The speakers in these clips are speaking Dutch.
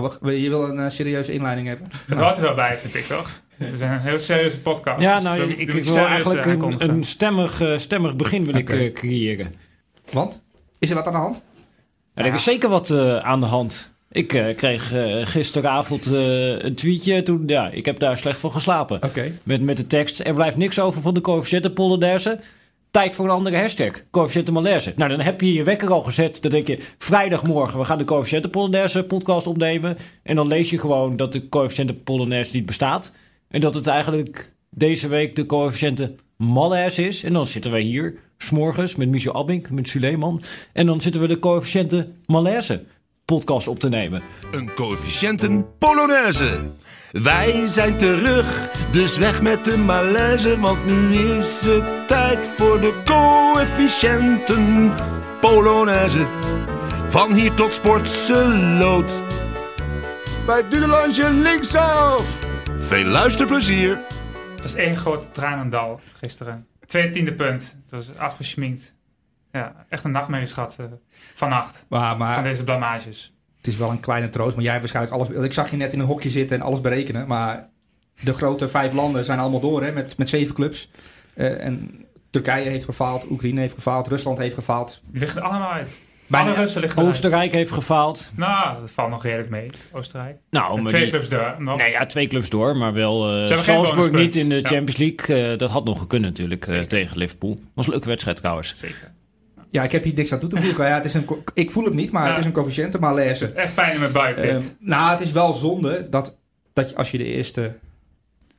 Maar je wil een eh, serieuze inleiding hebben? Het hoort er wel bij, vind ik toch? We zijn een heel serieuze podcast. Ja, dus nou, doe- ik, wil eigenlijk eh, een, stemmig, eh, stemmig begin wil ik creëren. Want? Is er wat aan de hand? Ja, er is zeker wat eh, aan de hand. Ik eh, kreeg gisteravond eh, een tweetje. Toen, ja, ik heb daar slecht van geslapen. Oké. Met, met de tekst: Er blijft niks over van de coëfficiënten Polonaise. Tijd voor een andere hashtag. Coëfficiënten Malaise. Nou, dan heb je je wekker al gezet. Dan denk je: vrijdagmorgen, we gaan de coëfficiënten Polonaise podcast opnemen. En dan lees je gewoon dat de coëfficiënten Polonaise niet bestaat. En dat het eigenlijk deze week de coëfficiënten Malaise is. En dan zitten wij hier, s'morgens, met Michel Abink, met Suleiman. En dan zitten we de coëfficiënten Malaise podcast op te nemen. Een coëfficiënten Polonaise. Wij zijn terug, dus weg met de malaise, want nu is het tijd voor de coëfficiënten Polonaise. Van hier tot Sportseloot. Bij Dudelandje linksaf. Veel luisterplezier. Het was één grote tranendal gisteren. Twee tiende punt. Het was afgesminkt. Ja, echt een nachtmerrieschat uh, vannacht. Maar, maar Van deze blamages. Het is wel een kleine troost. Maar jij hebt waarschijnlijk alles... Ik zag je net in een hokje zitten en alles berekenen. Maar de grote vijf landen zijn allemaal door hè, met, met zeven clubs. Eh, en Turkije heeft gefaald, Oekraïne heeft gefaald, Rusland heeft gefaald. Die liggen er allemaal uit. Bijna- Alle Russen liggen. Oostenrijk heeft gefaald. Nou, dat valt nog redelijk mee. Oostenrijk. Nou, Twee die- clubs daar. Nog. Nee, ja, twee clubs door, maar wel eh, geen Salzburg niet in de Ja. Champions League. Eh, dat had nog gekund natuurlijk tegen Liverpool. Was een leuke wedstrijd trouwens. Zeker. Ja, ik heb hier niks aan toe te voegen. Ja, het is een, ik voel het niet, maar Ja. het is een coëfficiënte malaise. Het is echt pijn in mijn buik dit. Ehm, nou, het is wel zonde dat, dat je, als je de eerste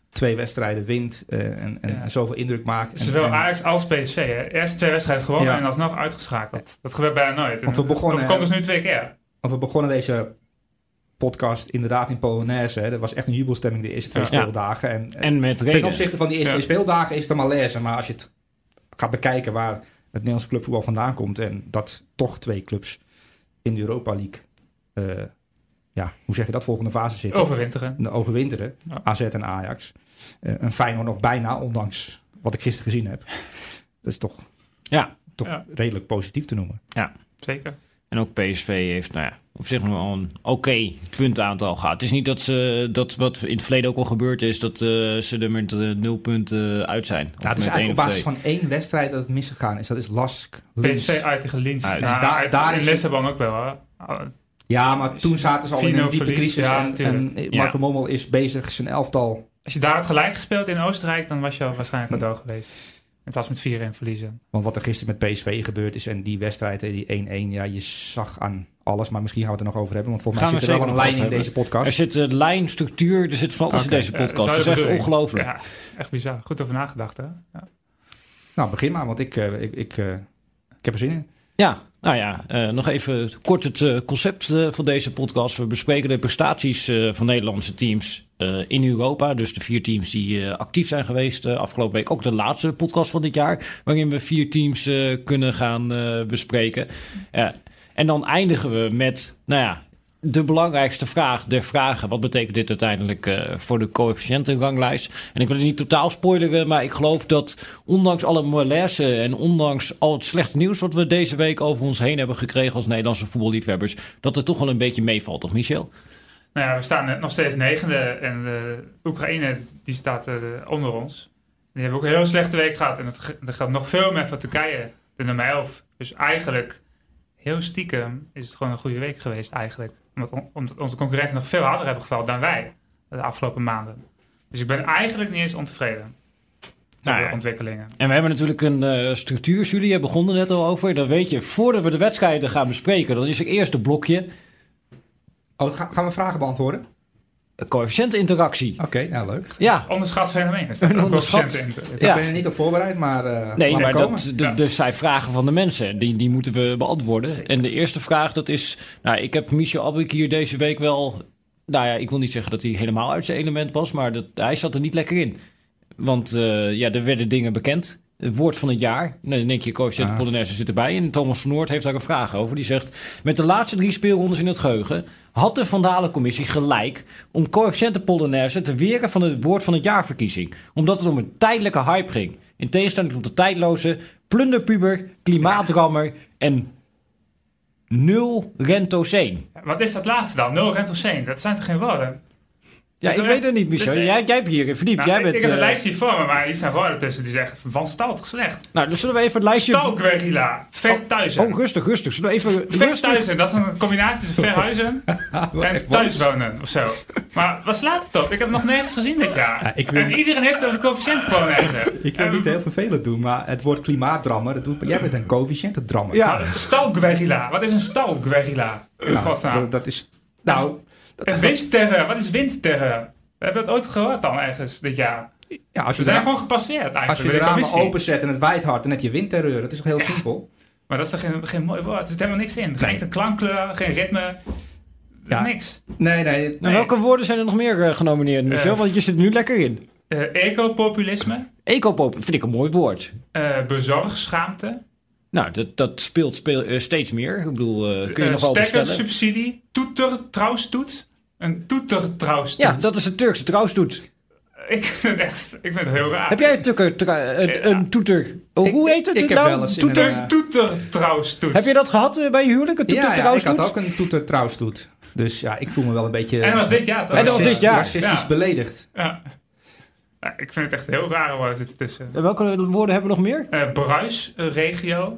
twee wedstrijden wint eh, en, en Ja. zoveel indruk maakt. Zowel en- Ajax als PSV. Hè. Eerst twee wedstrijden gewonnen Ja. en alsnog uitgeschakeld. Dat gebeurt bijna nooit. Want we begonnen- Dat komt dus nu twee keer. Want we begonnen deze podcast inderdaad in Polonaise. Hè. Er was echt een jubelstemming de eerste twee Ja. speeldagen. En, En met ten reden. opzichte van die eerste Ja. twee speeldagen is het een malaise. Maar als je het gaat bekijken waar het Nederlands clubvoetbal vandaan komt... en dat toch twee clubs in de Europa League... eh, ja, hoe zeg je dat, volgende fase zitten. Overwinteren. de overwinteren, Ja. AZ en Ajax. Eh, een Feyenoord nog bijna, ondanks wat ik gisteren gezien heb. Dat is toch, Ja, toch Ja. redelijk positief te noemen. Zeker. En ook PSV heeft nou ja, op zich nog wel een oké puntaantal gehad. Het is niet dat, ze, dat wat in het verleden ook al gebeurd is... dat eh, ze er met eh, nul punten uit zijn. Of Nou, het is eigenlijk op basis van één wedstrijd dat het misgegaan is. Dat is Lask. PSV uit tegen Linz. Uit. Ja, Dus daar- uit- daar is- Lissabon ook wel hoor. Ja, maar toen zaten ze al in 4-0 een diepe verlies, crisis. ja, en, natuurlijk. en Ja. Marco Mommel is bezig zijn elftal. Als je daar had gelijk gespeeld in Oostenrijk, dan was je al waarschijnlijk cadeau geweest. In plaats met 4-1 verliezen. Want wat er gisteren met PSV gebeurd is en die wedstrijd, hè, die 1-1, ja, je zag aan alles. Maar misschien gaan we het er nog over hebben. Want volgens mij zit er wel een lijn in deze podcast. Er zit uh, lijn, structuur, er zit van alles in deze Ja, podcast. dat Het is echt ongelooflijk. Ja, echt bizar. Goed over nagedacht hè. Ja. Nou, begin maar, want ik, eh, ik, ik, eh, ik heb er zin in. Ja, nou ja, eh, nog even kort het eh, concept eh, van deze podcast. We bespreken de prestaties eh, van Nederlandse teams eh, in Europa. Dus de vier teams die eh, actief zijn geweest eh, afgelopen week. Ook de laatste podcast van dit jaar, waarin we vier teams eh, kunnen gaan eh, bespreken. En dan eindigen we met, nou ja, de belangrijkste vraag der vragen. Wat betekent dit uiteindelijk eh, voor de coëfficiëntenranglijst? En ik wil het niet totaal spoileren, maar ik geloof dat ondanks alle malaise en ondanks al het slechte nieuws wat we deze week over ons heen hebben gekregen als Nederlandse voetballiefhebbers, dat het toch wel een beetje meevalt, toch Michel? Nou ja, we staan net nog steeds negende en Oekraïne die staat eh, onder ons. Die hebben ook een heel slechte week gehad en dat, geldt nog veel meer voor Turkije, de nummer 11. Dus eigenlijk, heel stiekem, is het gewoon een goede week geweest eigenlijk. Omdat, omdat onze concurrenten nog veel harder hebben gevallen dan wij de afgelopen maanden. Dus ik ben eigenlijk niet eens ontevreden met Nou ontwikkelingen. En we hebben natuurlijk een eh, structuur, Julie, je begon er net al over. Dan weet je, voordat we de wedstrijden gaan bespreken, dan is er eerst een blokje Oh, ga- gaan we vragen beantwoorden? een coëfficiënteninteractie. Oké, nou leuk. Ja, Onderschat fenomeen. Een ook onderschat. Ik Ja. ben er niet op voorbereid, maar uh, Nee, maar dat, de, dus zijn vragen van de mensen. Die, die moeten we beantwoorden. Zeker. En de eerste vraag, dat is... Nou, ik heb Michel Abik hier deze week wel... Nou ja, ik wil niet zeggen dat hij helemaal uit zijn element was... maar dat, hij zat er niet lekker in. Want eh, ja, er werden dingen bekend. Het woord van het jaar. Nou, dan denk je, coëfficiënt Ah. Polonaise zit erbij. En Thomas van Noord heeft daar een vraag over. Die zegt... Met de laatste drie speelrondes in het geheugen... had de Vandaalencommissie gelijk... om coëfficiënten Polonaise te weren van het woord van het jaarverkiezing. Omdat het om een tijdelijke hype ging. In tegenstelling tot de tijdloze plunderpuber, klimaatrammer en nul Rentoseen. Wat is dat laatste dan? Nul rent of zeen? Dat zijn toch geen woorden? Ja, Is ik er weet het niet, Michel. dus- Jij, jij hebt hierin verdiept. Nou, jij ik, bent, ik heb een eh, lijstje voor me, maar hier staan woorden tussen die zeggen van staltig slecht. Nou, dan zullen we even het lijstje... Stalguerrilla, vertuizen. Oh, rustig, rustig. Zullen we even rustig... Vertuizen, dat is een combinatie tussen verhuizen en thuiswonen of zo. Maar wat slaat het op? Ik heb het nog nergens gezien dit jaar. Ja, ik wil- En iedereen heeft het over de coëfficiëntenpolonaise. Ik wil niet heel vervelend doen, maar het woord klimaatdrammer, dat doet, jij bent een coëfficiëntendrammer. Ja. Stalguerilla, wat is een stalguerilla? In Nou, godsnaam. dat, dat is... Nou, dat- En windterreur, wat is windterreur? We hebben dat ooit gehoord dan ergens dit jaar. ja, als We zijn gewoon gepasseerd eigenlijk. als je de de ramen commissie. openzet en het waait hard, dan heb je windterreur. Dat is toch heel simpel? Maar dat is toch geen, geen mooi woord? Er zit helemaal niks in. Geen klankkleur, geen ritme. Ja. niks. Nee, nee. Nou, welke woorden zijn er nog meer eh, genomineerd, Michel? Eh, Want je zit er nu lekker in. Eh, ecopopulisme, Ecopop vind ik een mooi woord. eh bezorgschaamte, Nou, dat, dat speelt speel, steeds meer. Ik bedoel, kun je nog wel bestellen? stekkersubsidie, toetertrouwstoet. Een toetertrouwstoet. Ja, dat is een Turkse trouwstoet. Ik vind het echt ik vind het heel raar. Heb jij een, tukker, tra- een, Ja. een toeter... Oh, Ik- hoe heet het ik heb nou? wel eens in toeter, een, Een toetertrouwstoet. Heb je dat gehad eh, bij je huwelijk? Een Ja, ja, ik had ook een toeter trouwstoet. Dus ja, ik voel me wel een beetje... En dat was dit jaar toch? En dat was dit racistisch- jaar. Racistisch Ja. beledigd. Ja. Ja, ik vind het echt heel raar woorden zitten tussen. En welke woorden hebben we nog meer? Eh bruisregio.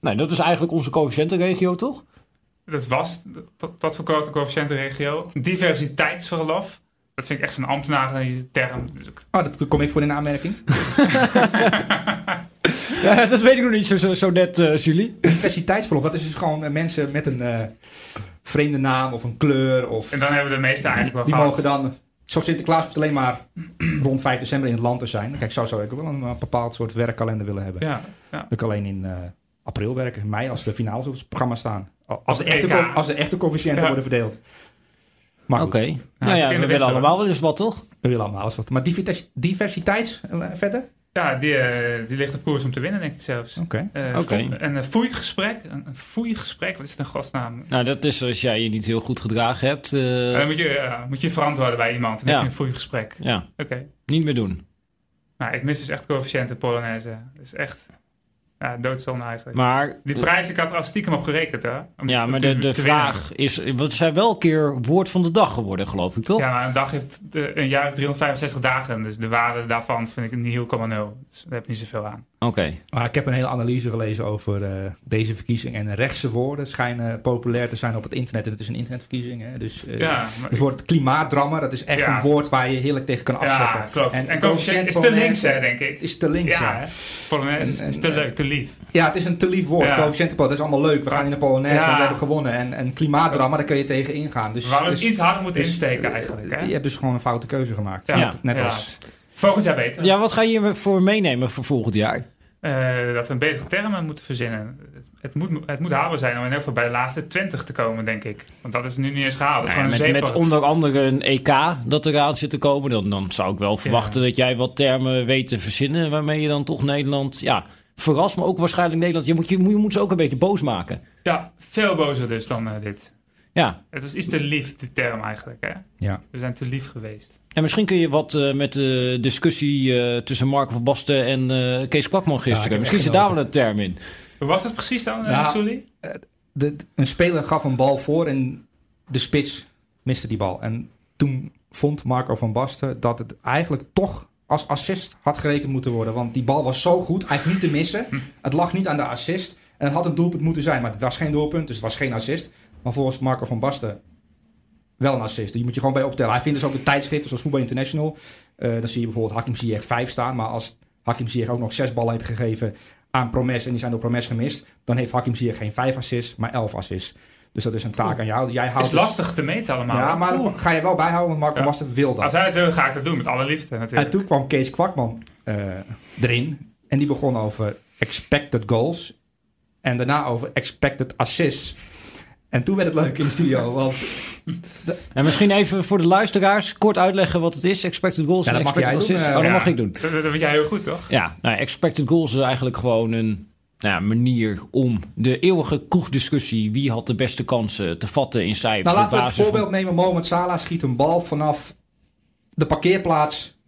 Nou, dat is eigenlijk onze coëfficiëntenregio, toch? Dat was, tot voor kort de coëfficiëntenregio. Diversiteitsverlof. Dat vind ik echt zo'n ambtenarenterm. Oh, dat kom ik voor in aanmerking. Ja, dat weet ik nog niet zo, zo, zo net, eh Julie. Diversiteitsverlof, dat is dus gewoon eh, mensen met een eh, vreemde naam of een kleur. Of, En dan hebben we de meeste eigenlijk wel die gehad. mogen dan... Zoals Sinterklaas hoeft alleen maar rond 5 december in het land te zijn. Kijk, zo zou ik wel een bepaald soort werkkalender willen hebben. Ja, ja. Dan kan alleen in eh, april werken, mei, als de finales op het programma staan. Als de echte, als de echte coëfficiënten Ja. worden verdeeld. Oké. Nou ja, ze we willen allemaal wel eens wat, toch? we willen allemaal alles wat. Maar divers- diversiteit eh, verder? Ja, die, eh, die ligt op koers om te winnen, denk ik zelfs. Oké. Oké. vo- En een foeigesprek. Een, een foeigesprek, wat is het in godsnaam? Nou, dat is als jij je niet heel goed gedragen hebt. eh, dan moet je, moet je verantwoorden bij iemand. En dan Ja. heb je een foeigesprek. ja, Oké. niet meer doen. Nou, ik mis dus echt coëfficiënten Polonaise. Dat is echt ja, doodzonde eigenlijk. Maar, die prijs, ik had er al stiekem op gerekend, hè. Om- ja, maar de, de winnen. vraag is... Wat zijn wel een keer woord van de dag geworden, geloof ik, toch? Ja, maar een dag heeft een jaar heeft 365 dagen. Dus de waarde daarvan vind ik niet heel 0,0. Dus daar heb je niet zoveel aan. Oké. Maar ik heb een hele analyse gelezen over eh, deze verkiezing. En rechtse woorden schijnen populair te zijn op het internet. En het is een internetverkiezing. Hè? Dus eh, Ja, maar- het woord klimaatdrammer, dat is echt Ja. een woord waar je heerlijk tegen kan afzetten. Ja, klopt. En, En is te links, hè, denk ik. Is te links, ja. Hè. Polonaise is, En- is te leuk, te lief. Ja, het is een te lief woord. Ja. Coëfficiëntenpot, dat is allemaal leuk. We gaan in de Polonaise, Ja. want we hebben gewonnen. En, en klimaatdrammer, daar kun je tegen ingaan. Dus, We hadden het dus- iets harder moeten dus, insteken eh, eigenlijk, hè. Je hebt dus gewoon een foute keuze gemaakt. Ja. Net, als... Volgend jaar beter. Ja, wat ga je voor meenemen voor volgend jaar? Eh, dat we een betere termen moeten verzinnen. Het, het, moet, het moet haalbaar zijn om in ieder geval bij de laatste 20 te komen, denk ik. Want dat is nu niet eens gehaald. Dat is een met, met onder andere een EK dat eraan zit te komen. Dan, dan zou ik wel verwachten dat jij wat termen weet te verzinnen. Waarmee je dan toch Nederland... Ja, verrast, maar ook waarschijnlijk Nederland. Je moet, je, moet- je moet ze ook een beetje boos maken. Ja, veel bozer dus dan eh, dit. Ja, Het was iets te lief, die term eigenlijk. Hè? Ja. We zijn te lief geweest. en misschien kun je wat eh, met de discussie eh, tussen Marco van Basten en eh, Kees Kwakman gisteren. misschien zit daar wel een term in. Hoe was het precies dan, Nou, Sully? de, een speler gaf een bal voor en de spits miste die bal. En toen vond Marco van Basten dat het eigenlijk toch als assist had gerekend moeten worden. Want die bal was zo goed, eigenlijk niet te missen. Het lag niet aan de assist. En het had een doelpunt moeten zijn, maar het was geen doelpunt, dus het was geen assist. Maar volgens Marco van Basten wel een assist. Die moet je gewoon bij optellen. Hij vindt dus ook de tijdschriften zoals Voetbal International. Eh, dan zie je bijvoorbeeld Hakim Ziyech 5 staan. Maar als Hakim Ziyech ook nog zes ballen heeft gegeven aan Promes en die zijn door Promes gemist, dan heeft Hakim Ziyech geen 5 assists, maar 11 assists. Dus dat is een taak aan jou. Jij houdt is dus- lastig te meten allemaal. Ja, maar Oeh. ga je wel bijhouden, want Marco Ja. van Basten wil dat. Als hij het wil, ga ik dat doen. Met alle liefde En natuurlijk. toen kwam Kees Kwakman eh, erin. En die begon over expected goals. En daarna over expected assists. En toen werd het leuk in de studio. Want En misschien even voor de luisteraars kort uitleggen wat het is. Expected goals Ja, en dat mag expected jij doen, eh, oh, dat ja. mag ik doen. Dat, dat weet jij heel goed, toch? Ja, nou, expected goals is eigenlijk gewoon een nou, ja, manier om de eeuwige kroegdiscussie... wie had de beste kansen te vatten in cijfers. nou, laten we het van- voorbeeld nemen. Mohamed Salah schiet een bal vanaf de parkeerplaats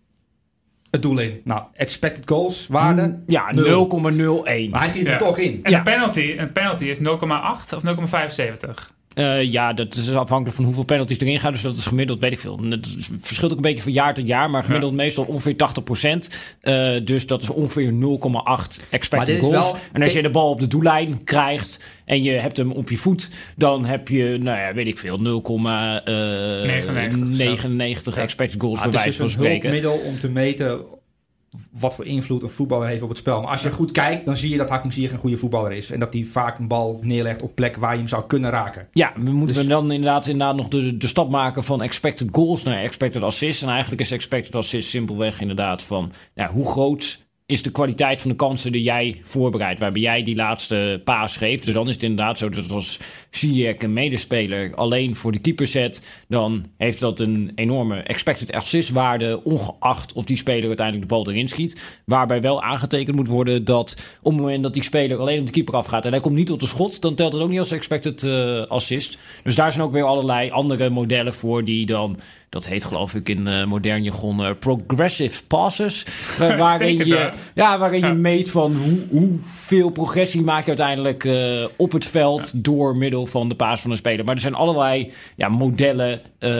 het doel in. Nou, expected goals, waarde. Ja, Nul. 0,01. Maar hij ging Ja. er toch in. En Ja. een, penalty, een penalty is 0,8 of 0,75. Eh, ja, dat is afhankelijk van hoeveel penalties erin gaan. Dus dat is gemiddeld, weet ik veel. Het verschilt ook een beetje van jaar tot jaar. Maar gemiddeld meestal ongeveer 80%. Eh, dus dat is ongeveer 0,8 Maar expected goals. wel- En als je de bal op de doellijn krijgt en je hebt hem op je voet... dan heb je, nou ja, weet ik veel, 0,99 of zo. expected goals Ah, bij het is wijze dus van een spreken. hulpmiddel om te meten wat voor invloed een voetballer heeft op het spel. Maar als je goed kijkt, dan zie je dat Hakim Ziyech een goede voetballer is. En dat hij vaak een bal neerlegt op plekken waar je hem zou kunnen raken. Ja, we moeten Dus- dan inderdaad, inderdaad nog de, de stap maken van expected goals naar expected assists. En eigenlijk is expected assist simpelweg inderdaad van ja, hoe groot is de kwaliteit van de kansen die jij voorbereidt. Waarbij jij die laatste paas geeft. Dus dan is het inderdaad zo dat als Ziyech een medespeler alleen voor de keeper zet, dan heeft dat een enorme expected assist waarde, ongeacht of die speler uiteindelijk de bal erin schiet. Waarbij wel aangetekend moet worden dat op het moment dat die speler alleen op de keeper afgaat en hij komt niet tot de schot, dan telt het ook niet als expected eh, assist. Dus daar zijn ook weer allerlei andere modellen voor die dan, dat heet geloof ik in eh, modern jargon, eh, progressive passes. Waar- waarin je, ja, waarin je meet van hoe, hoeveel progressie maak je uiteindelijk eh, op het veld door middel van de paas van een speler. Maar er zijn allerlei ja, modellen eh,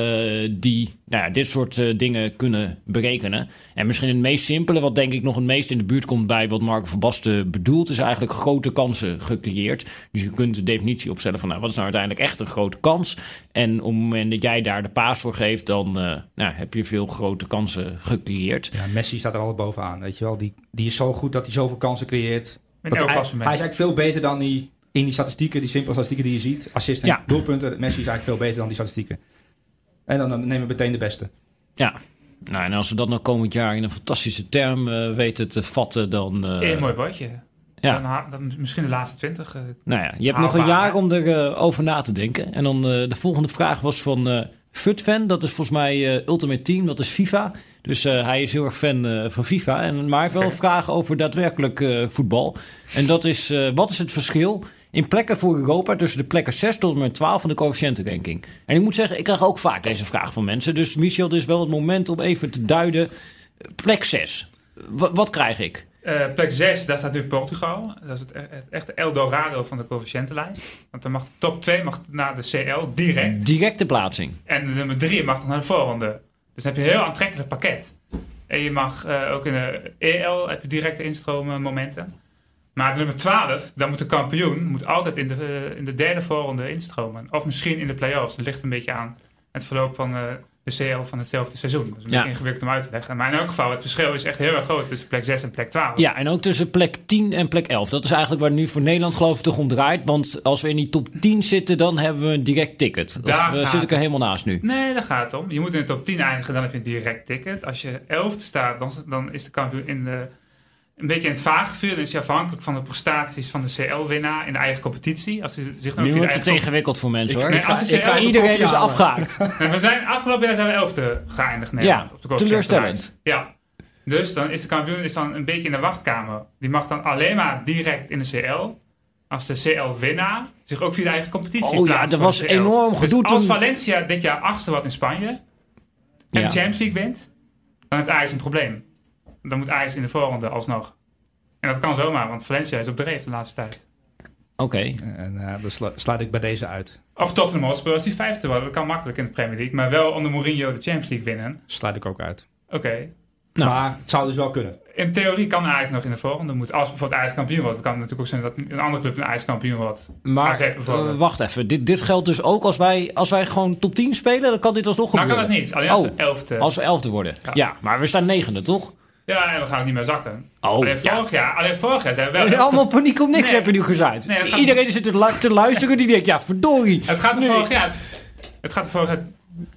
die nou ja, dit soort eh, dingen kunnen berekenen. En misschien het meest simpele, wat denk ik nog het meest in de buurt komt bij wat Marco van Basten bedoelt, is eigenlijk grote kansen gecreëerd. Dus je kunt de definitie opstellen van nou, wat is nou uiteindelijk echt een grote kans? En op het moment dat jij daar de paas voor geeft, dan eh, nou, heb je veel grote kansen gecreëerd. Ja, Messi staat er altijd bovenaan, weet je wel. Die, die is zo goed dat hij zoveel kansen creëert. Dat hij, hij is eigenlijk veel beter dan die in die statistieken, die simpele statistieken die je ziet. Assist en Ja. doelpunten. Messi is eigenlijk veel beter dan die statistieken. En dan, dan nemen we meteen de beste. Ja. Nou, en als we dat nou komend jaar in een fantastische term eh, weten te vatten, dan... eh, Een mooi woordje. Ja. Dan, dan misschien de laatste 20. eh, Nou ja, je hebt nog een jaar om erover over na te denken. En dan eh, de volgende vraag was van eh Futfan. Dat is volgens mij eh, Ultimate Team, dat is FIFA. Dus eh, hij is heel erg fan eh, van FIFA. En, maar hij heeft wel vraag over daadwerkelijk eh, voetbal. En dat is, eh, wat is het verschil in plekken voor Europa tussen de plekken 6 tot en met 12 van de coëfficiëntenranking? En ik moet zeggen, ik krijg ook vaak deze vraag van mensen. Dus Michel, dit is wel het moment om even te duiden. Plek 6. Wa- wat krijg ik? Eh, plek 6, daar staat nu Portugal. Dat is het, e- het echte Eldorado van de coëfficiëntenlijst. Want dan mag de top 2 mag naar de CL direct. Directe plaatsing. En de nummer 3 mag naar de voorronde. Dus dan heb je een heel aantrekkelijk pakket. En je mag eh, ook in de EL heb je directe instromen momenten. Maar nummer 12, dan moet de kampioen moet altijd in de, eh, in de derde voorronde instromen. Of misschien in de play-offs. Dat ligt een beetje aan het verloop van eh, de CL van hetzelfde seizoen. Dat is een Ja. beetje ingewikkeld om uit te leggen. Maar in elk geval, het verschil is echt heel erg groot tussen plek 6 en plek 12. Ja, en ook tussen plek 10 en plek 11. Dat is eigenlijk waar nu voor Nederland geloof ik toch om draait. Want als we in die top 10 zitten, dan hebben we een direct ticket. Of Daar eh, gaat zit ik er helemaal naast nu? Nee, daar gaat het om. Je moet in de top 10 eindigen, dan heb je een direct ticket. Als je 11 staat, dan, dan is de kampioen in de, een beetje in het vagevuur. Dan is je afhankelijk van de prestaties van de CL-winnaar in de eigen competitie. Als hij zich dan Nu wordt het ingewikkeld voor mensen hoor. Nee, als ik even Iedereen is afgehaakt. We zijn afgelopen jaar zijn we elfde geëindigd Nederland. Ja, op de teleurstellend. Ja. Dus dan is de kampioen is dan een beetje in de wachtkamer. Die mag dan alleen maar direct in de CL. Als de CL-winnaar zich ook via de eigen competitie Oh ja, voor was enorm gedoe Dus als Valencia dit jaar achtste wordt in Spanje... en Ja. de Champions League wint... dan heeft Ajax een probleem. Dan moet Ajax in de voorronde alsnog. En dat kan zomaar, want Valencia is op dreef de laatste tijd. Oké. En eh slu- sluit ik bij deze uit. Of Tottenham Hotspur als die vijfde worden. Dat kan makkelijk in de Premier League. Maar wel onder Mourinho de Champions League winnen. Sluit ik ook uit. Oké. Nou. Maar het zou dus wel kunnen. In theorie kan Ajax nog in de voorronde moeten. Als bijvoorbeeld Ajax kampioen wordt. Het kan natuurlijk ook zijn dat een andere club een Ajax kampioen wordt. Maar eh, wacht even. Dit, dit geldt dus ook als wij, als wij gewoon top 10 spelen. Dan kan dit alsnog Nou gebeuren. kan dat niet. Alleen als Oh. we elfde. Als we elfde worden. Ja. Ja. maar we staan negende toch? Ja, en we gaan ook niet meer zakken. Oh, alleen, ja. vorig jaar, alleen vorig jaar zijn we wel... Er is allemaal paniek om niks Nee. heb je nu. Nee, gaat- Iedereen zit te, lu- te luisteren die denkt, ja verdorie. Het gaat Nu- vorig jaar... Het gaat vorig jaar...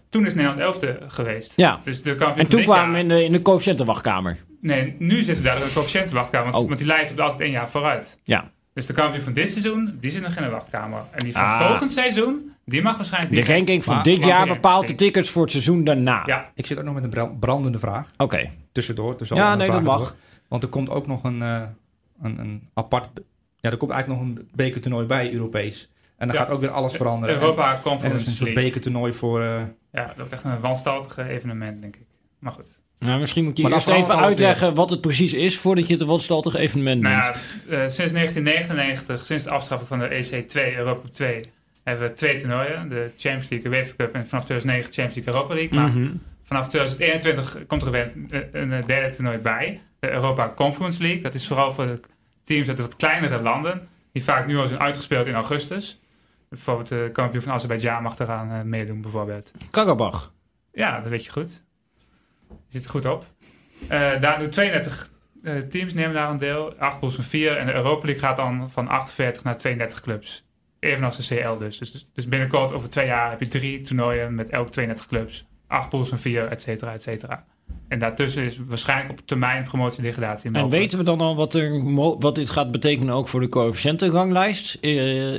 Toen is Nederland elfde geweest. Ja. Dus de kampioen En toen kwamen we in de, in de coëfficiëntenwachtkamer. Nee, nu zitten we daar in de coëfficiëntenwachtkamer. Want, Oh. want die lijst loopt altijd één jaar vooruit. Ja. Dus de kampioen van dit seizoen, die zit nog in de wachtkamer. En die van Ah. volgend seizoen, die mag waarschijnlijk... De ranking van Maar- dit maar jaar bepaalt de tickets voor het seizoen daarna. Ja, Ik zit ook nog met een bra- brandende vraag. Oké. Tussendoor. Dus Ja, nee, dat mag. Want er komt ook nog een, eh, een, een apart... Ja, er komt eigenlijk nog een bekertoernooi bij, Europees. En dan Ja. gaat ook weer alles veranderen. Europa En, en dat is Conference een soort bekertoernooi voor... eh, Ja, dat is echt een wanstaltig evenement, denk ik. Maar goed. Nou, misschien moet je Maar eerst even uitleggen wat het precies is voordat je het een wanstaltig evenement Nou noemt. ja, eh, sinds 1999, sinds de afschaffing van de EC2, Europa Cup 2, hebben we twee toernooien. De Champions League, de UEFA Cup en vanaf 2009 Champions League, Europa League. Maar Mhm. vanaf 2021 komt er weer een, derde toernooi bij. De Europa Conference League. Dat is vooral voor de teams uit de wat kleinere landen. Die vaak nu al zijn uitgespeeld in augustus. Bijvoorbeeld de kampioen van Azerbeidzjan mag eraan eh, meedoen bijvoorbeeld. Karabach. Ja, dat weet je goed. Je zit er goed op. Eh, daar doen 32 eh, teams nemen daar een deel. 8 pools van 4. En de Europa League gaat dan van 48 naar 32 clubs. Evenals de CL dus. dus. Dus binnenkort over twee jaar heb je drie toernooien met elk 32 clubs. 8 pools van 4, et cetera, et cetera. En daartussen is waarschijnlijk op termijn promotie en degradatie En mogelijk. weten we dan al wat, er, wat dit gaat betekenen ook voor de coëfficiëntenranglijst? Eh,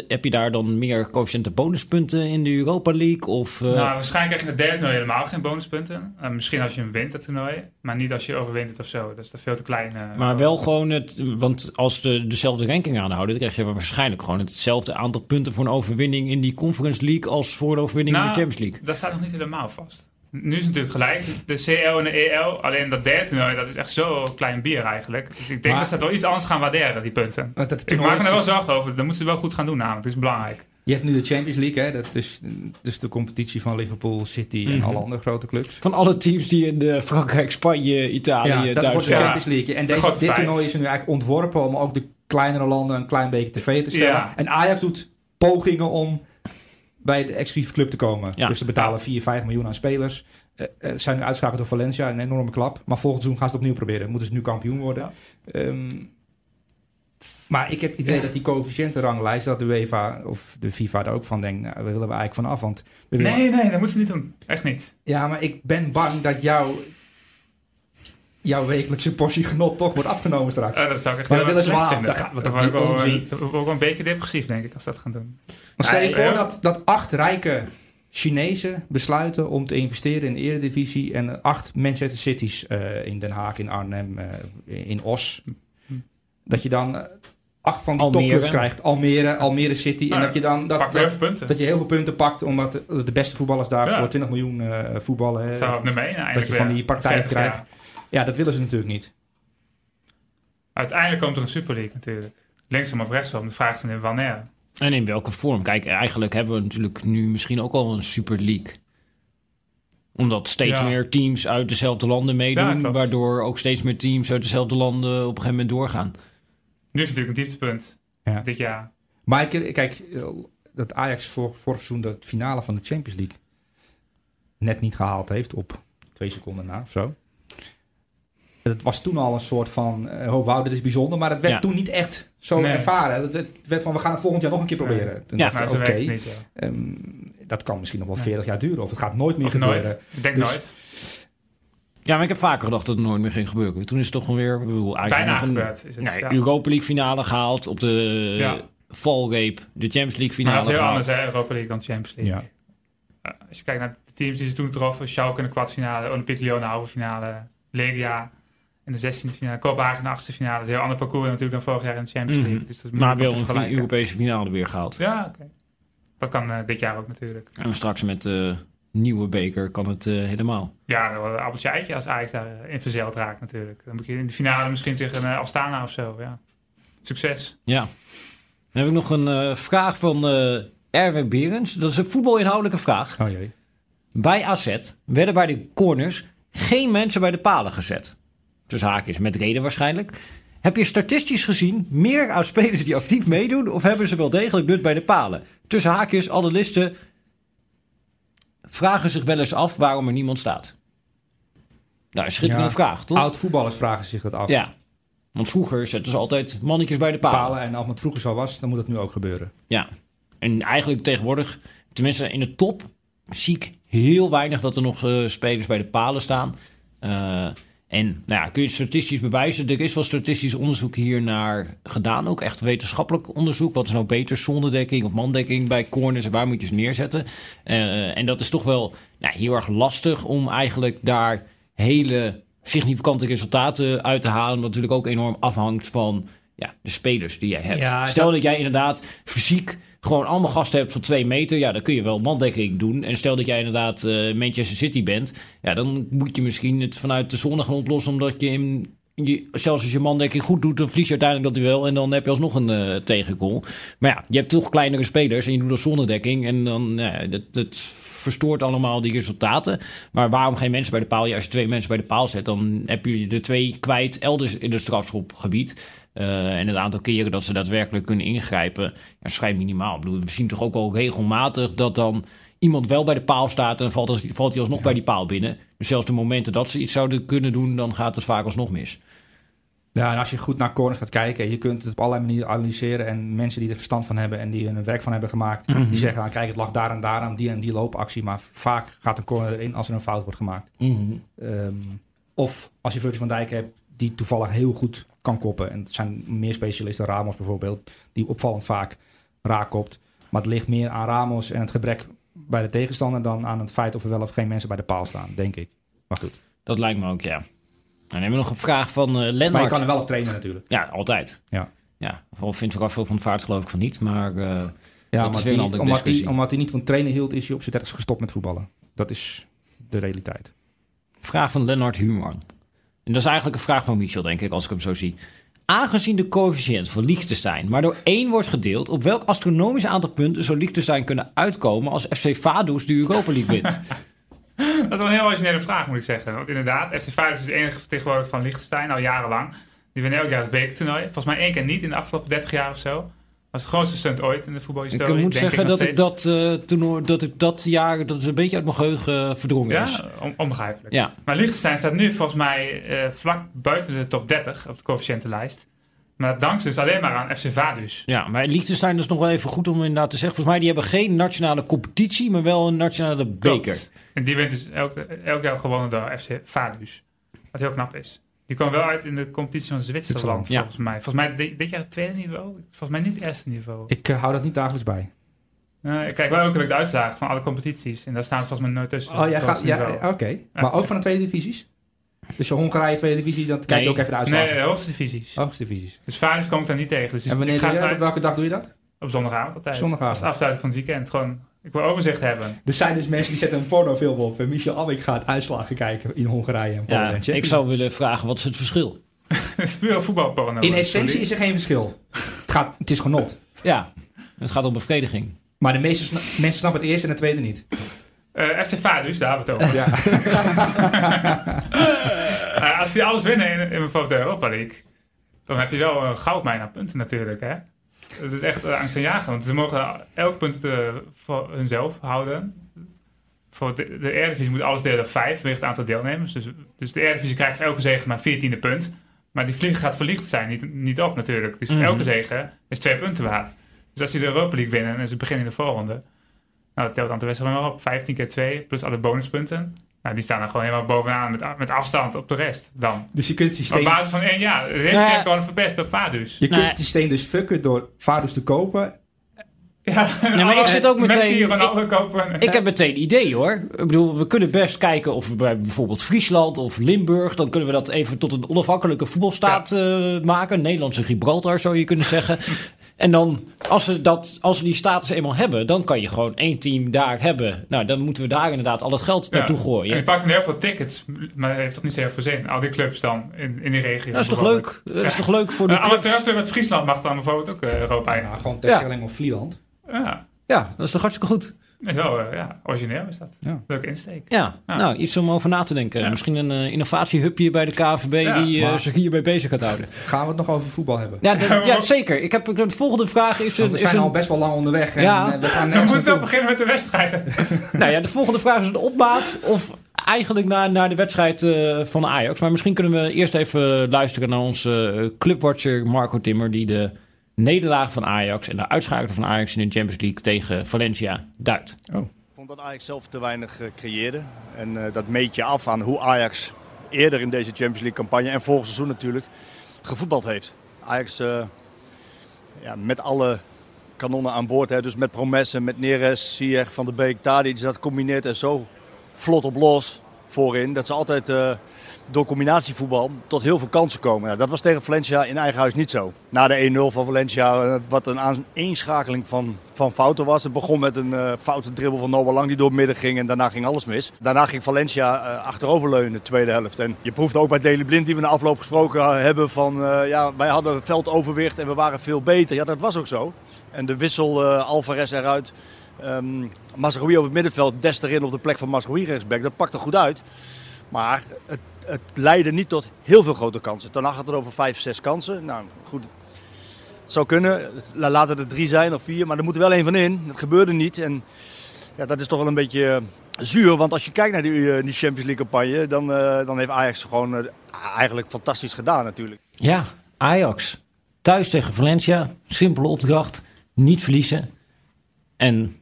heb je daar dan meer coëfficiënten bonuspunten in de Europa League? Of, eh, Nou, waarschijnlijk krijg je in het derde toernooi helemaal geen bonuspunten. Eh, misschien als je hem wint, het toernooi. Maar niet als je overwint het of zo. Dat is dat veel te klein. maar wel gewoon het... Want als de dezelfde ranking aanhouden... dan krijg je waarschijnlijk gewoon hetzelfde aantal punten... voor een overwinning in die Conference League... als voor een overwinning in Nou, de Champions League. Dat staat nog niet helemaal vast. Nu is het natuurlijk gelijk. De CL en de EL. Alleen dat derde toernooi, dat is echt zo klein bier eigenlijk. Dus ik denk Maar- dat ze het wel iets anders gaan waarderen, die punten. Dat Ik maak me er wel zorgen over. Dat moeten ze wel goed gaan doen namelijk. Dat is belangrijk. Je hebt nu de Champions League, hè? dat is dus de competitie van Liverpool, City en Mhm. alle andere grote clubs. Van alle teams die in eh, Frankrijk, Spanje, Italië, ja, dat wordt de. Champions League. En deze, dit toernooi is er nu eigenlijk ontworpen om ook de kleinere landen een klein beetje tv te stellen. Ja. En Ajax doet pogingen om bij de exclusieve club te komen. Ja. Dus ze betalen 4, 5 miljoen aan spelers. Eh, zijn nu uitschakeld door Valencia, een enorme klap. Maar volgend seizoen gaan ze het opnieuw proberen. Moeten ze nu kampioen worden. Ehm, maar ik heb het idee Ja. dat die coëfficiëntenranglijst, dat de UEFA of de FIFA er ook van denkt, nou, daar willen we eigenlijk van af. Want Nee, nee, dat moeten ze niet doen. Echt niet. ja, maar ik ben bang dat jouw, jouw wekelijkse portie genot toch wordt afgenomen straks. Dat zou ik echt Maar heel erg slecht af. Dat gaat- Dan dat- word ik die wel, onzin. eh, dan word ik wel een beetje depressief, denk ik, als dat gaan doen. Maar stel je voor ja. dat, dat acht rijke Chinezen besluiten om te investeren in de Eredivisie en acht Manchester Cities eh, in Den Haag, in Arnhem, eh, in Os. Dat je dan eh, acht van die Almere. topclubs krijgt. Almere, Almere City. en Nou, dat je dan dat, dat, even punten. dat je heel veel punten pakt omdat de, de beste voetballers daar Ja. voor 20 miljoen eh, voetballen. hè. Zou op nummer 1 eindelijk dat je van die partijen 40 krijgt. jaar. Ja, dat willen ze natuurlijk niet. Uiteindelijk komt er een Super League natuurlijk. Linksom of rechtsom. De vraag is dan wanneer. En in welke vorm? Kijk, eigenlijk hebben we natuurlijk nu misschien ook al een Super League. Omdat steeds Ja. meer teams uit dezelfde landen meedoen. waardoor ook steeds meer teams uit dezelfde landen op een gegeven moment doorgaan. Nu is het natuurlijk een dieptepunt. Ja. Dit jaar. Maar ik, kijk, dat Ajax voor, vorig seizoen de finale van de Champions League net niet gehaald heeft op twee seconden na of zo. Het was toen al een soort van, eh oh wauw, dit is bijzonder, maar het werd Ja. toen niet echt zo Nee. ervaren. Het, het werd van, we gaan het volgend jaar nog een keer proberen. Nee. Toen Ja, dacht Nou, oké, ehm, dat kan misschien nog wel Nee. 40 jaar duren of het gaat nooit meer Of gebeuren. nooit. Ik denk Dus- nooit. Ja, maar ik heb vaker gedacht dat het nooit meer ging gebeuren. Toen is het toch weer... bedoel, Bijna nog een gebeurd. Is het, nee, ja. Europa League finale gehaald. Op de Ja. valreep de Champions League Maar finale dat is heel gehaald. anders, hè, Europa League dan Champions League. Ja. Eh, als je kijkt naar de teams die ze toen troffen, Schalke in de kwartfinale, Olympique Lyon in de halve finale, Legia in de 16e finale, Kopenhagen in de achtste finale. Dat is een heel ander parcours natuurlijk dan vorig jaar in de Champions Mhm. League. Dus dat is Maar wel een. Europese finale weer gehaald. Ja, oké. Dat kan eh, dit jaar ook natuurlijk. En straks met de nieuwe beker kan het eh, helemaal. Ja, dan wordt het een appeltje eitje als Ajax daar eh, in verzeild raakt natuurlijk. Dan moet je in de finale misschien tegen uh, Astana of zo. Ja. Succes. Ja. Dan heb ik nog een eh, vraag van eh Erwin Berends. Dat is een voetbalinhoudelijke vraag. Oh jee. Bij AZ werden bij de corners geen mensen bij de palen gezet. Dus haakjes met reden waarschijnlijk. Heb je statistisch gezien meer uit spelers die actief meedoen... of hebben ze wel degelijk nut bij de palen? Tussen haakjes, analisten vragen zich wel eens af waarom er niemand staat. Nou, een schitterende Ja. vraag, toch? Oud voetballers vragen zich dat af. Ja. Want vroeger zetten ze altijd mannetjes bij de palen. Palen en als het vroeger zo was, dan moet het nu ook gebeuren. Ja. En eigenlijk tegenwoordig, tenminste in de top, zie ik heel weinig dat er nog eh, spelers bij de palen staan. Eh, en nou ja, kun je statistisch bewijzen? Er is wel statistisch onderzoek hier naar gedaan, ook echt wetenschappelijk onderzoek. Wat is nou beter, zonderdekking of mandekking bij corners en waar moet je ze neerzetten? Eh, en dat is toch wel nou, heel erg lastig om eigenlijk daar hele significante resultaten uit te halen. Wat natuurlijk ook enorm afhangt van ja, de spelers die jij hebt. Ja, Stel dat- dat jij inderdaad fysiek gewoon allemaal gasten hebt van twee meter, ja, dan kun je wel mandekking doen. En stel dat jij inderdaad eh, Manchester City bent, ja, dan moet je misschien het vanuit de zone gaan oplossen, omdat je, in, je zelfs als je mandekking goed doet, dan verlies je uiteindelijk dat duel en dan heb je alsnog een uh. Maar ja, je hebt toch kleinere spelers en je doet als zonnedekking en dan, ja, dat, dat verstoort allemaal die resultaten. Maar waarom geen mensen bij de paal? Ja, als je twee mensen bij de paal zet, dan heb je er twee kwijt elders in het strafschopgebied. Uh, en het aantal keren dat ze daadwerkelijk kunnen ingrijpen, ja, is vrij minimaal. Ik bedoel, we zien toch ook al regelmatig dat dan iemand wel bij de paal staat en valt, valt hij alsnog ja. bij die paal binnen. Dus zelfs de momenten dat ze iets zouden kunnen doen, dan gaat het vaak alsnog mis. Ja, en als je goed naar corners gaat kijken, je kunt het op allerlei manieren analyseren. En mensen die er verstand van hebben en die er een werk van hebben gemaakt, mm -hmm. die zeggen: ah, kijk, het lag daar en daar aan die en die loopactie. Maar vaak gaat een corner erin als er een fout wordt gemaakt. Mm -hmm. um, of als je Virgil van Dijk hebt, die toevallig heel goed kan koppen. En het zijn meer specialisten, Ramos bijvoorbeeld, die opvallend vaak raak kopt. Maar het ligt meer aan Ramos en het gebrek bij de tegenstander dan aan het feit of er wel of geen mensen bij de paal staan, denk ik. Maar goed. Dat lijkt me ook, ja. Dan hebben we nog een vraag van uh, Lennart. Maar je kan er wel op trainen natuurlijk. Ja, altijd. Ja. Ja, of vindt vooral veel van de vaart geloof ik van niet, maar uh, ja, maar die, omdat, hij, omdat hij niet van trainen hield, is hij op zijn dertigste gestopt met voetballen. Dat is de realiteit. Vraag van Lennart Human. En dat is eigenlijk een vraag van Michel, denk ik, als ik hem zo zie. Aangezien de coëfficiënt voor Liechtenstein maar door één wordt gedeeld, op welk astronomisch aantal punten zou Liechtenstein kunnen uitkomen als FC Vaduz de Europa League wint? dat is wel een heel originele vraag, moet ik zeggen. Want inderdaad, FC Vaduz is de enige vertegenwoordiger van Liechtenstein al jarenlang. Die winnen elk jaar het bekertoernooi. Volgens mij één keer niet in de afgelopen 30 jaar of zo. Was de grootste stunt ooit in de voetbalhistorie. Ik moet denk zeggen ik dat ik dat, uh, toernooi, dat ik dat jaar dat is een beetje uit mijn geheugen uh, verdrongen ja, is. On onbegrijpelijk. Ja. Maar Liechtenstein staat nu volgens mij uh, vlak buiten de top 30 op de coëfficiëntenlijst. Maar dankzij dus alleen maar aan FC Vaduz. Ja, maar Liechtenstein is nog wel even goed om inderdaad te zeggen. Volgens mij die hebben geen nationale competitie, maar wel een nationale beker. Klopt. En die wint dus elk, elk jaar gewonnen door FC Vaduz. Wat heel knap is. Die kwam wel uit in de competitie van Zwitserland, ja. volgens mij. Volgens mij dit, dit jaar het tweede niveau. Volgens mij niet het eerste niveau. Ik uh, hou dat niet dagelijks bij. Uh, ik kijk wel ook de uitslagen van alle competities. En daar staan volgens mij nooit tussen. Oh, ja, gaat, ja oké. Okay. Maar ook van de tweede divisies? Dus de Hongarije tweede divisie, dan kijk je ook even de uitslagen. Nee, de hoogste divisies. Hoogste divisies. Dus Vaduz kom ik daar niet tegen. Dus en wanneer ga je dat? Op welke dag doe je dat? Op zondagavond altijd. Zondagavond. Als afsluiting van het weekend. Gewoon, ik wil overzicht hebben. Er zijn dus mensen die zetten een pornofilm op. En Michel Abik gaat uitslagen kijken in Hongarije en Polen. Ja, ik zou willen vragen, wat is het verschil? Het is puur voetbalporno. In essentie is er geen verschil. Het, gaat, het is genot. Ja, het gaat om bevrediging. Maar de meeste sna mensen snappen het eerste en het tweede niet. Uh, FC Vaduz, daar hebben we het over. Ja. uh, als die alles winnen in, in bijvoorbeeld de Europa League, dan heb je wel een goudmijn aan punten natuurlijk. Hè? Het is echt uh, angst en jagen, want ze mogen elk punt uh, voor hunzelf houden. Voor de, de Eredivisie moet alles delen op vijf, ligt het aantal deelnemers. Dus, dus de Eredivisie krijgt elke zege maar 14e punt. Maar die vlieg gaat verlicht zijn, niet, niet op natuurlijk. Dus mm -hmm. elke zege is twee punten waard. Dus als die de Europa League winnen en ze beginnen in de volgende, nou, dat telt dan de wedstrijd nog op. 15 keer 2 plus alle bonuspunten. Nou, die staan er gewoon helemaal bovenaan met, met afstand op de rest dan. Dus je kunt het systeem... Op basis van één jaar. De rest nou ja. gewoon verpest door Vadus. Je kunt het systeem dus fucken door Vadus te kopen. Ja, nee, maar ik zit ook meteen. Kopen. Ik heb meteen idee hoor. Ik bedoel, we kunnen best kijken of we bij bijvoorbeeld Friesland of Limburg. dan kunnen we dat even tot een onafhankelijke voetbalstaat ja. uh, maken. Nederlandse Gibraltar zou je kunnen zeggen. En dan, als we, dat, als we die status eenmaal hebben, dan kan je gewoon één team daar hebben. Nou, dan moeten we daar inderdaad al het geld naartoe ja. gooien. En je pakt heel veel tickets, maar heeft dat niet zo heel veel zin. Al die clubs dan in, in die regio. Dat is toch leuk? Dat is toch leuk voor de uh, amateurclub met Friesland mag dan bijvoorbeeld ook uh, Europa ja, gewoon Terschelling ja. of Vlieland. Ja. ja, dat is toch hartstikke goed. Zo, uh, ja, origineel is dat. Ja. Leuke insteek. Ja, ja, nou, iets om over na te denken. Ja. Misschien een uh, innovatiehubje bij de KVB Ja, die uh, maar- zich hierbij bezig gaat houden. Gaan we het nog over voetbal hebben? Ja, de- ja zeker. Ik heb, de volgende vraag is Want we is zijn een al best wel lang onderweg. En Ja. eh, we gaan We moeten naartoe. beginnen met de wedstrijden. nou ja, de volgende vraag is een opmaat of eigenlijk naar, naar de wedstrijd eh, van Ajax. Maar misschien kunnen we eerst even luisteren naar onze eh, clubwatcher Marco Timmer... die de nederlaag van Ajax en de uitschakeling van Ajax in de Champions League tegen Valencia duidt. Ik vond dat Ajax zelf te weinig eh, creëerde. En eh, dat meet je af aan hoe Ajax eerder in deze Champions League campagne en vorig seizoen natuurlijk gevoetbald heeft. Ajax eh, ja, met alle kanonnen aan boord, hè, dus met Promessen, met Neres, Ziyech, Van der Beek, Tadic, dat combineert er zo vlot op los. voorin. Dat ze altijd eh, door combinatievoetbal tot heel veel kansen komen. Dat was tegen Valencia in eigen huis niet zo. Na de 1-0 van Valencia, eh, wat een aaneenschakeling van, van fouten was. Het begon met een uh, foute dribbel van Noah die door het midden ging en daarna ging alles mis. Daarna ging Valencia uh, achteroverleunen de tweede helft. En je proeft ook bij Deli Blind die we na afloop gesproken hebben van... ja, wij hadden veldoverwicht en we waren veel beter. Ja, dat was ook zo. En de wissel Alvarez eruit... Um, op het middenveld, Des erin op de plek van Mazraoui rechtsback. Dat pakte goed uit. Maar het, het leidde niet tot heel veel grote kansen. Ten had het over vijf, zes kansen. Nou goed, het zou kunnen. Laten er drie zijn of vier. Maar er moet er wel één van in. Dat gebeurde niet. En ja, dat is toch wel een beetje zuur. Want als je kijkt naar die, eh, die Champions League campagne. Dan, uh, dan heeft Ajax gewoon eigenlijk fantastisch gedaan natuurlijk. Ja, Ajax. Thuis tegen Valencia. Simpele opdracht. Niet verliezen. En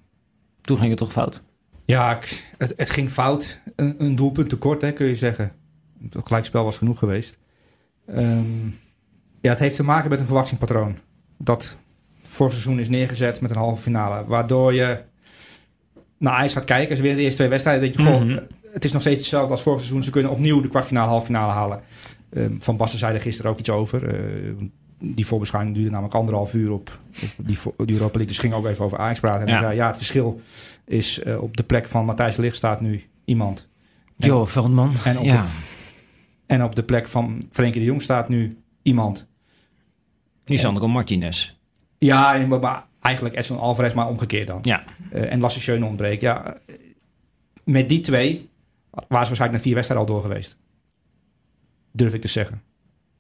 toen ging het toch fout? Ja, het, het ging fout. Een, een, doelpunt tekort, hè, kun je zeggen. Het gelijkspel was genoeg geweest. Um, ja, het heeft te maken met een verwachtingspatroon. Dat voor seizoen is neergezet met een halve finale. Waardoor je naar IJs gaat kijken. Ze winnen de eerste twee wedstrijden. denk je, goh, mm -hmm. het is nog steeds hetzelfde als vorig seizoen. Ze kunnen opnieuw de kwartfinale, halve finale halen. Um, Van Basten zei er gisteren ook iets over. Uh, die voorbeschouwing duurde namelijk anderhalf uur op, op die, die Europa League. Dus ging ook even over Ajax praten. En ja. zei, ja, het verschil is uh, op de plek van Matthijs Licht staat nu iemand. Joe Veldman. En op, ja. de, en op de plek van Frenkie de Jong staat nu iemand. Lisandro Martinez. Ja, maar eigenlijk Edson Alvarez, maar omgekeerd dan. Ja. Uh, en Lasse Schöne ontbreekt. Ja, met die twee waren ze waarschijnlijk naar vier wedstrijden al door geweest. Durf ik te zeggen.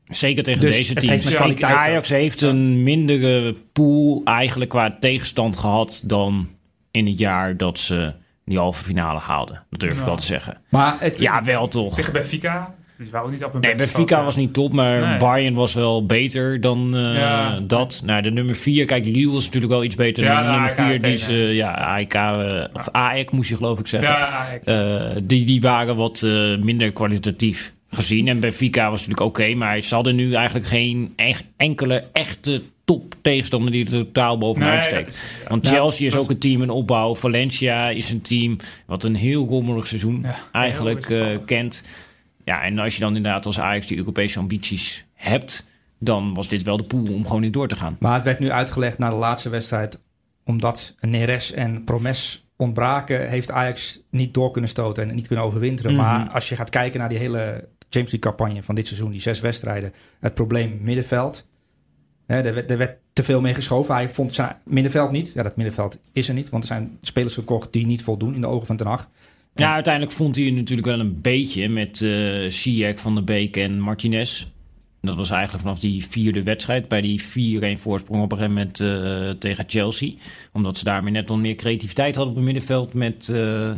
Zeker tegen dus deze teams. Heeft Ajax heeft een mindere pool eigenlijk qua tegenstand gehad dan in het jaar dat ze die halve finale haalden. Dat durf ik wel te zeggen. Maar het, ja, wel toch. Tegen Benfica. Dus waren ook niet op een nee, Benfica was niet top, maar nee. Bayern was wel beter dan uh, ja. dat. Nou, de nummer 4, kijk, Lille was natuurlijk wel iets beter ja, dan de nummer 4. Die is, uh, ja, AEK, uh, of AEK moest je geloof ik zeggen. Ja, die, die waren wat minder kwalitatief gezien. En Benfica was natuurlijk oké, okay, maar ze hadden nu eigenlijk geen echt enkele echte top tegenstander die er totaal bovenuit Nee, steekt. dat. Want Nou, Chelsea is ook een team in opbouw. Valencia is een team wat een heel rommelig seizoen Ja, eigenlijk eh, kent. Ja, en als je dan inderdaad als Ajax die Europese ambities hebt, dan was dit wel de pool om gewoon niet door te gaan. Maar het werd nu uitgelegd na de laatste wedstrijd. Omdat Neres en Promes ontbraken, heeft Ajax niet door kunnen stoten en niet kunnen overwinteren. Mhm. Maar als je gaat kijken naar die hele Champions League campagne van dit seizoen, die zes wedstrijden, het probleem middenveld. Hè, er, werd, er werd te veel mee geschoven. Hij vond zijn middenveld niet. Ja, dat middenveld is er niet, want er zijn spelers gekocht die niet voldoen in de ogen van Ten Hag. Ja, uiteindelijk vond hij het natuurlijk wel een beetje met Ziyech, Van der Beek en Martinez. Dat was eigenlijk vanaf die vierde wedstrijd. Bij die 4-1 voorsprong op een gegeven moment eh, tegen Chelsea. Omdat ze daarmee net nog meer creativiteit hadden op het middenveld met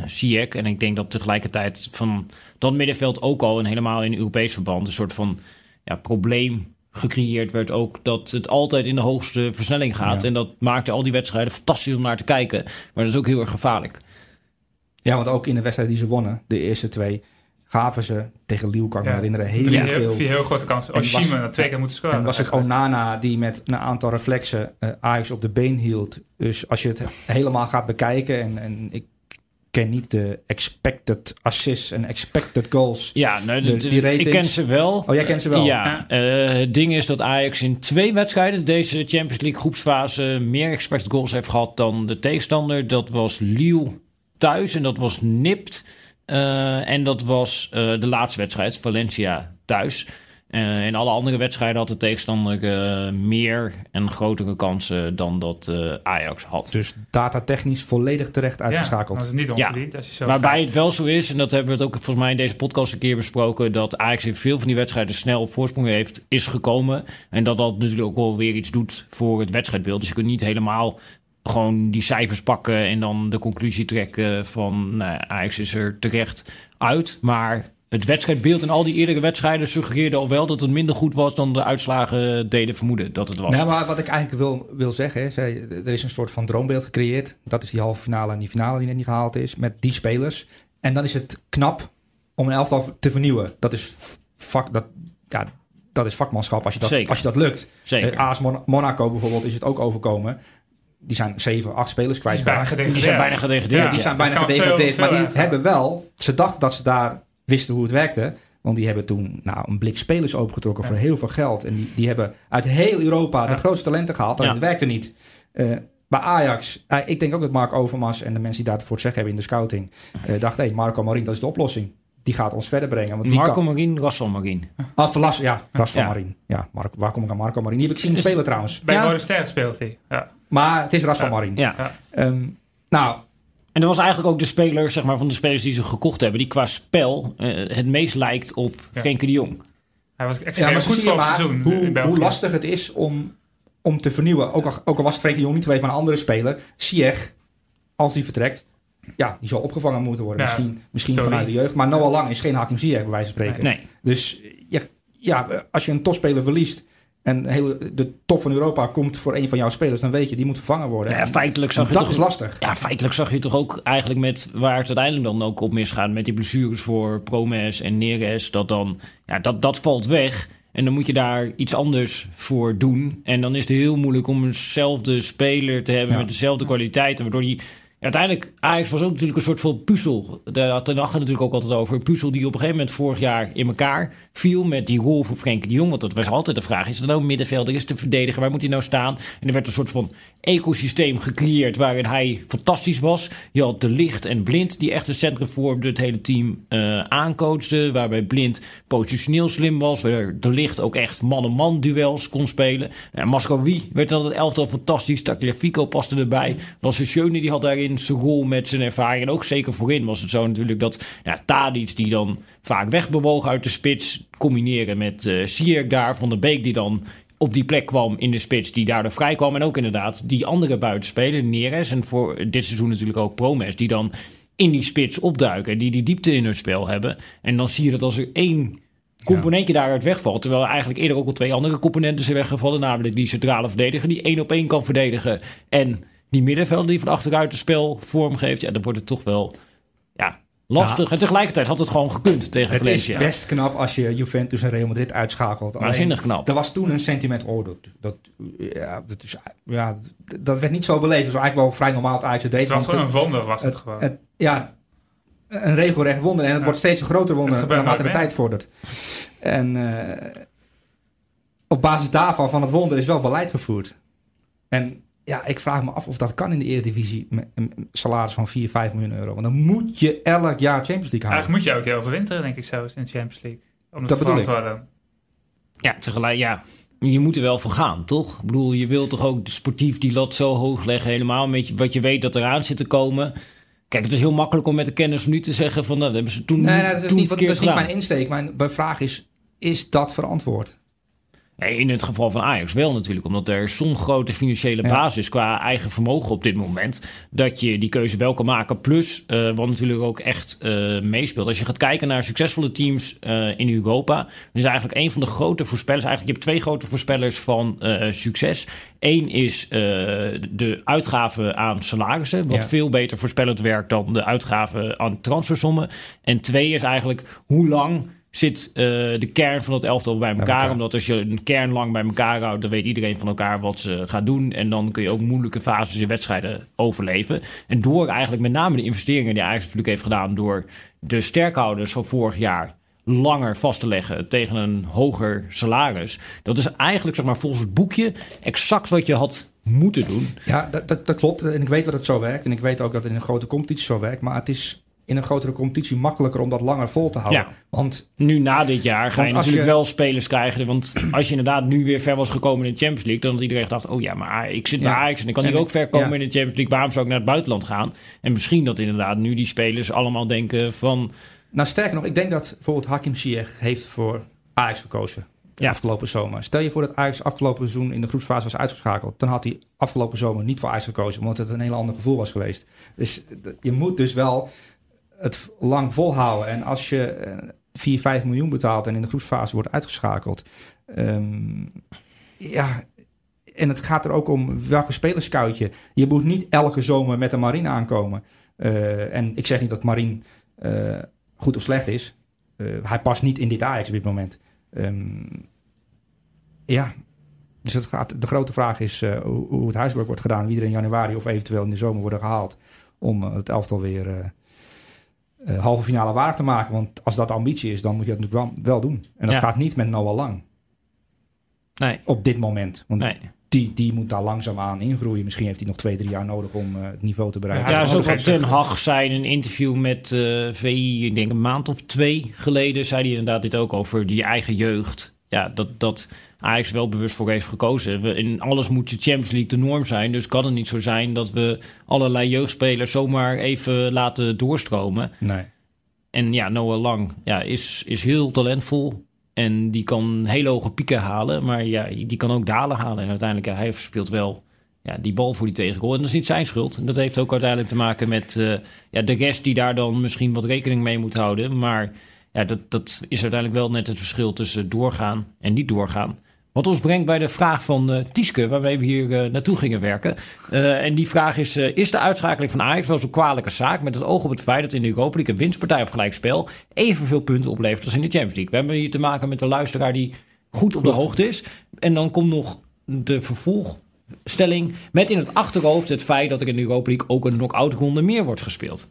Ziyech. En ik denk dat tegelijkertijd van dat middenveld ook al en helemaal in Europees verband een soort van ja, probleem gecreëerd werd ook dat het altijd in de hoogste versnelling gaat. Ja. En dat maakte al die wedstrijden fantastisch om naar te kijken. Maar dat is ook heel erg gevaarlijk. Ja, want ook in de wedstrijd die ze wonnen, de eerste twee, gaven ze tegen Lille, kan ik me Ja. herinneren, heel Drie heel, veel. vier heel grote kansen. En Oshima was- had twee keer moeten scoren. En was het Onana die met een aantal reflexen eh, Ajax op de been hield. Dus als je het helemaal gaat bekijken, en, en ik ken niet de expected assists en expected goals. Ja, nou, De- de- de- die ratings- ik ken ze wel. Oh, jij kent ze wel? Ja, eh, het ding is dat Ajax in twee wedstrijden deze Champions League groepsfase meer expected goals heeft gehad dan de tegenstander. Dat was Lille thuis en dat was nipt. Eh, en dat was eh, de laatste wedstrijd, Valencia thuis. Eh, in alle andere wedstrijden had de tegenstander eh, meer en grotere kansen dan dat eh, Ajax had. Dus datatechnisch volledig terecht Ja, uitgeschakeld. dat is niet onverdiend als je zo Waarbij het wel zo is, en dat hebben we het ook volgens mij in deze podcast een keer besproken, dat Ajax in veel van die wedstrijden snel op voorsprong heeft, is gekomen. En dat dat natuurlijk ook wel weer iets doet voor het wedstrijdbeeld. Dus je kunt niet helemaal gewoon die cijfers pakken en dan de conclusie trekken van nou, Ajax is er terecht uit. Maar het wedstrijdbeeld in al die eerdere wedstrijden suggereerde al wel dat het minder goed was dan de uitslagen deden vermoeden dat het was. Nou, maar wat ik eigenlijk wil, wil zeggen is, hè, er is een soort van droombeeld gecreëerd. Dat is die halve finale en die finale die net niet gehaald is, met die spelers. En dan is het knap om een elftal te vernieuwen. Dat is, vak, dat, ja, dat is vakmanschap als je dat, Zeker. als je dat lukt. Zeker. Eh, AS Monaco bijvoorbeeld is het ook overkomen. Die zijn zeven, acht spelers Die is bijna kwijtgeraakt. gedegradeerd. Die zijn bijna gedegradeerd. Die zijn bijna gedegradeerd, maar die hebben wel... Ze dachten dat ze daar wisten hoe het werkte. Want die hebben toen nou, een blik spelers opengetrokken voor heel veel geld. En die, die hebben uit heel Europa de Ja. grootste talenten gehaald. En Ja. het werkte niet. Eh, bij Ajax, eh, ik denk ook dat Mark Overmars en de mensen die daarvoor het zeggen hebben in de scouting, eh, dachten, hé, Marco Marin, dat is de oplossing. Die gaat ons verder brengen. Want Marco kan... Marien, Rassel Marien. Ah, Velas, ja, Ras van Ja. Marin. Ja, Marco, waar kom ik aan Marco Marin? Die heb ik zien Is- spelen trouwens. Bij Ja. Rode Ster speelt hij. Ja. Maar het is Ras van Ja. Marin. Ja. Ehm, nou, En dat was eigenlijk ook de speler zeg maar, van de spelers die ze gekocht hebben, die qua spel eh, het meest lijkt op Ja. Frenkie de Jong. Hij was ja, extreem zo goed voor seizoen hoe, in België. hoe lastig het is om, om te vernieuwen. Ook al, ook al was het Frenkie de Jong niet geweest, maar een andere speler. Sieg, als die vertrekt, ja, die zal opgevangen moeten worden. Ja, misschien misschien sorry. vanuit de jeugd. Maar Noah Lang is geen Hakim Ziyech, bij wijze van spreken. Nee. Dus ja, ja, als je een topspeler verliest en hele, de top van Europa komt voor een van jouw spelers, dan weet je, die moet vervangen worden. Ja, feitelijk en zag je dat toch... is lastig. Ja, feitelijk zag je toch ook eigenlijk met waar het uiteindelijk dan ook op misgaat. Met die blessures voor Promes en Neres. Dat dan, ja, dat, dat valt weg. En dan moet je daar iets anders voor doen. En dan is het heel moeilijk om eenzelfde speler te hebben Ja. met dezelfde kwaliteiten. Waardoor die. Uiteindelijk, Ajax was ook natuurlijk een soort van puzzel. Daar had Ten Hag het natuurlijk ook altijd over. Een puzzel die op een gegeven moment vorig jaar in elkaar viel. Met die rol voor Frenkie de Jong. Want dat was altijd de vraag. Is er nou een middenvelder? Is het een verdediger? Waar moet hij nou staan? En er werd een soort van ecosysteem gecreëerd waarin hij fantastisch was. Je had De Licht en Blind die echt een centrum vormden, het hele team aancoachten. Waarbij Blind positioneel slim was. Waar De Licht ook echt man-on-man duels kon spelen. En Mascowie werd altijd elftal fantastisch. Tagliafico paste erbij. Lasse Schöne die had daarin zijn rol met zijn ervaring. En ook zeker voorin was het zo natuurlijk dat ja, Tadic die dan vaak wegbewoog uit de spits. Combineren met eh Sierk daar. Van der Beek die dan op die plek kwam in de spits die daardoor vrij kwam. En ook inderdaad die andere buitenspeler, Neres. En voor dit seizoen natuurlijk ook Promes, die dan in die spits opduiken. Die die diepte in hun spel hebben. En dan zie je dat als er één componentje daaruit wegvalt. Terwijl eigenlijk eerder ook al twee andere componenten zijn weggevallen. Namelijk die centrale verdediger die één op één kan verdedigen. En die middenvelder die van achteruit het spel vormgeeft. Ja, dan wordt het toch wel ja, lastig. En tegelijkertijd had het gewoon gekund tegen Het is Valencia. best knap als je Juventus en Real Madrid uitschakelt. Waanzinnig knap. Er was toen een sentiment, oh, dat, dat, ja, dat, is, ja, dat werd niet zo beleefd. Het was eigenlijk wel vrij normaal het Ajax het deed. Het was gewoon het- een wonder, was het, het, gewoon. het- ja, een regelrecht wonder. En het Ja. wordt steeds een groter wonder Het naarmate de tijd vordert. En eh, op basis daarvan, van het wonder, is wel beleid gevoerd. En ja, ik vraag me af of dat kan in de Eredivisie met een salaris van 4, 5 miljoen euro. Want dan moet je elk jaar Champions League halen. Eigenlijk moet je ook heel overwinteren, denk ik zelfs, in de Champions League. Om Dat te bedoel ik. Ja, tegelijk, ja. Je moet er wel voor gaan, toch? Ik bedoel, je wilt toch ook sportief die lat zo hoog leggen, helemaal met wat je weet dat eraan zit te komen. Kijk, het is heel makkelijk om met de kennis van nu te zeggen van, nou, dat hebben ze toen, Nee, nee, dat is toen niet, wat, dat is niet mijn insteek. Mijn, mijn vraag is, is dat verantwoord? In het geval van Ajax wel natuurlijk, omdat er zo'n grote financiële Ja. basis qua eigen vermogen op dit moment, dat je die keuze wel kan maken. Plus, eh, wat natuurlijk ook echt eh, meespeelt. Als je gaat kijken naar succesvolle teams eh, in Europa, dan is eigenlijk een van de grote voorspellers, eigenlijk je hebt twee grote voorspellers van succes. Eén is de uitgaven aan salarissen, wat Ja. veel beter voorspellend werkt dan de uitgaven aan transfersommen. En twee is eigenlijk hoe lang zit eh, de kern van het elftal bij elkaar. elkaar. Omdat als je een kern lang bij elkaar houdt, dan weet iedereen van elkaar wat ze gaan doen. En dan kun je ook moeilijke fases in wedstrijden overleven. En door eigenlijk met name de investeringen die Ajax natuurlijk heeft gedaan door de sterkhouders van vorig jaar langer vast te leggen tegen een hoger salaris. Dat is eigenlijk zeg maar volgens het boekje exact wat je had moeten doen. Ja, dat, dat, dat klopt. En ik weet dat het zo werkt. En ik weet ook dat het in een grote competitie zo werkt. Maar het is in een grotere competitie makkelijker om dat langer vol te houden. Ja. Want Nu na dit jaar ga je natuurlijk je- wel spelers krijgen. Want als je inderdaad nu weer ver was gekomen in de Champions League... dan had iedereen gedacht, oh ja, maar ik zit bij Ja. Ajax... en ik kan hier ook ver komen in de Champions League. Waarom zou ik naar het buitenland gaan? En misschien dat inderdaad nu die spelers allemaal denken van... nou, sterker nog, ik denk dat bijvoorbeeld Hakim Ziyech heeft voor Ajax gekozen. Ja. afgelopen zomer. Stel je voor dat Ajax afgelopen seizoen in de groepsfase was uitgeschakeld. Dan had hij afgelopen zomer niet voor Ajax gekozen. Omdat het een heel ander gevoel was geweest. Dus je moet dus wel het lang volhouden. En als je eh, 4, 5 miljoen betaalt en in de groepsfase wordt uitgeschakeld. ehm, ja, en het gaat er ook om welke spelers scout je. Je moet niet elke zomer met een Marine aankomen. Eh, en ik zeg niet dat Marine eh, goed of slecht is. Eh, hij past niet in dit Ajax op dit moment. Ehm, ja, dus het gaat, de grote vraag is eh, hoe, hoe het huiswerk wordt gedaan. Wie er in januari of eventueel in de zomer worden gehaald. Om eh, het elftal weer eh, halve finale waar te maken. Want als dat de ambitie is, dan moet je het natuurlijk wel, wel doen. En dat Ja. gaat niet met Noah Lang Nee, op dit moment. Want nee. die, die moet daar langzaamaan ingroeien. Misschien heeft hij nog twee, drie jaar nodig om eh, het niveau te bereiken. Ja, Ja, dat zo ook Ten Hag zei in een interview met eh VI, ik denk een maand of twee geleden, zei hij inderdaad dit ook over die eigen jeugd. Ja, dat, dat Ajax wel bewust voor heeft gekozen. We, in alles moet de Champions League de norm zijn. Dus kan het niet zo zijn dat we allerlei jeugdspelers zomaar even laten doorstromen. Nee. En ja, Noah Lang ja, is, is heel talentvol. En die kan hele hoge pieken halen. Maar ja, die kan ook dalen halen. En uiteindelijk, ja, hij verspeelt wel ja, die bal voor die tegengoal. En dat is niet zijn schuld. En dat heeft ook uiteindelijk te maken met eh, ja, de rest die daar dan misschien wat rekening mee moet houden. Maar ja, dat, dat is uiteindelijk wel net het verschil tussen doorgaan en niet doorgaan. Wat ons brengt bij de vraag van eh Tieske, waarmee we hier eh, naartoe gingen werken. Eh, en die vraag is, eh, is de uitschakeling van Ajax wel zo'n kwalijke zaak... met het oog op het feit dat in de Europa League een winstpartij of gelijkspel... evenveel punten oplevert als in de Champions League? We hebben hier te maken met een luisteraar die goed op de hoogte is. En dan komt nog de vervolgstelling met in het achterhoofd het feit... dat er in de Europa League ook een knock-out ronde meer wordt gespeeld.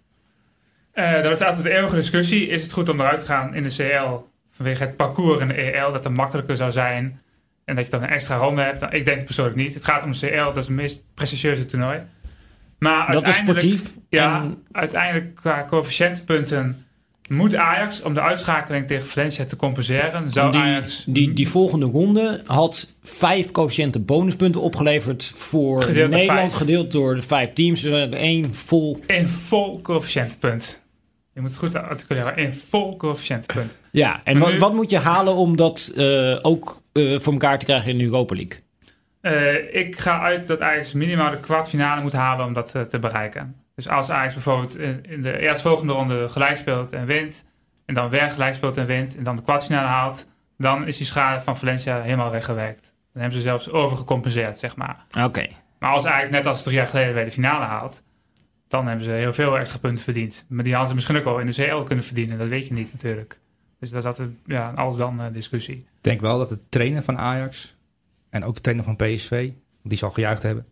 Eh, dat is altijd de eeuwige discussie. Is het goed om eruit te gaan in de CL vanwege het parcours in de EL, dat het makkelijker zou zijn en dat je dan een extra ronde hebt? Nou, ik denk het persoonlijk niet. Het gaat om CL, dat is het meest prestigieuze toernooi. Maar Dat is sportief. Ja, En uiteindelijk qua coëfficiëntenpunten moet Ajax, om de uitschakeling tegen Valencia te compenseren, zou die, Ajax die, die volgende ronde had vijf coëfficiënte bonuspunten opgeleverd voor Gedeeld Nederland, gedeeld door de vijf teams. Dus er één vol. een vol coëfficiëntenpunt. Je moet het goed articuleren. Een vol coëfficiëntenpunt. Ja, en wat, nu- wat moet je halen om dat eh, ook eh, voor elkaar te krijgen in de Europa League? Eh, ik ga uit dat Ajax minimaal de kwartfinale moet halen om dat eh, te bereiken. Dus als Ajax bijvoorbeeld in, in de eerstvolgende ronde gelijk speelt en wint, en dan weer gelijk speelt en wint, en dan de kwartfinale haalt, dan is die schade van Valencia helemaal weggewerkt. Dan hebben ze zelfs overgecompenseerd, zeg maar. Oké. Maar als Ajax net als drie jaar geleden weer de finale haalt, dan hebben ze heel veel extra punten verdiend. Maar die hadden ze misschien ook al in de CL kunnen verdienen, dat weet je niet natuurlijk. Dus dat is altijd ja, een alles-dan eh, discussie. Ik denk wel dat het trainen van Ajax en ook de trainer van PSV, want die zal gejuicht hebben,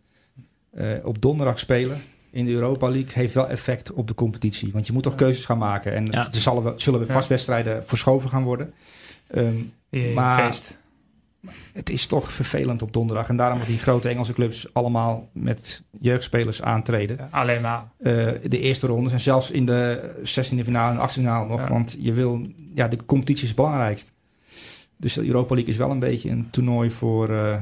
eh, op donderdag spelen in de Europa League heeft wel effect op de competitie. Want je moet toch keuzes gaan maken en Ja. er zullen, we- zullen we Ja. vast wedstrijden verschoven gaan worden. Ehm, Je Maar- feest. Het is toch vervelend op donderdag en daarom dat die grote Engelse clubs allemaal met jeugdspelers aantreden. Ja, alleen maar. Eh, de eerste rondes en zelfs in de 16e finale en 18e finale nog. Ja. Want je wil, ja, de competitie is het belangrijkst. Dus de Europa League is wel een beetje een toernooi voor eh,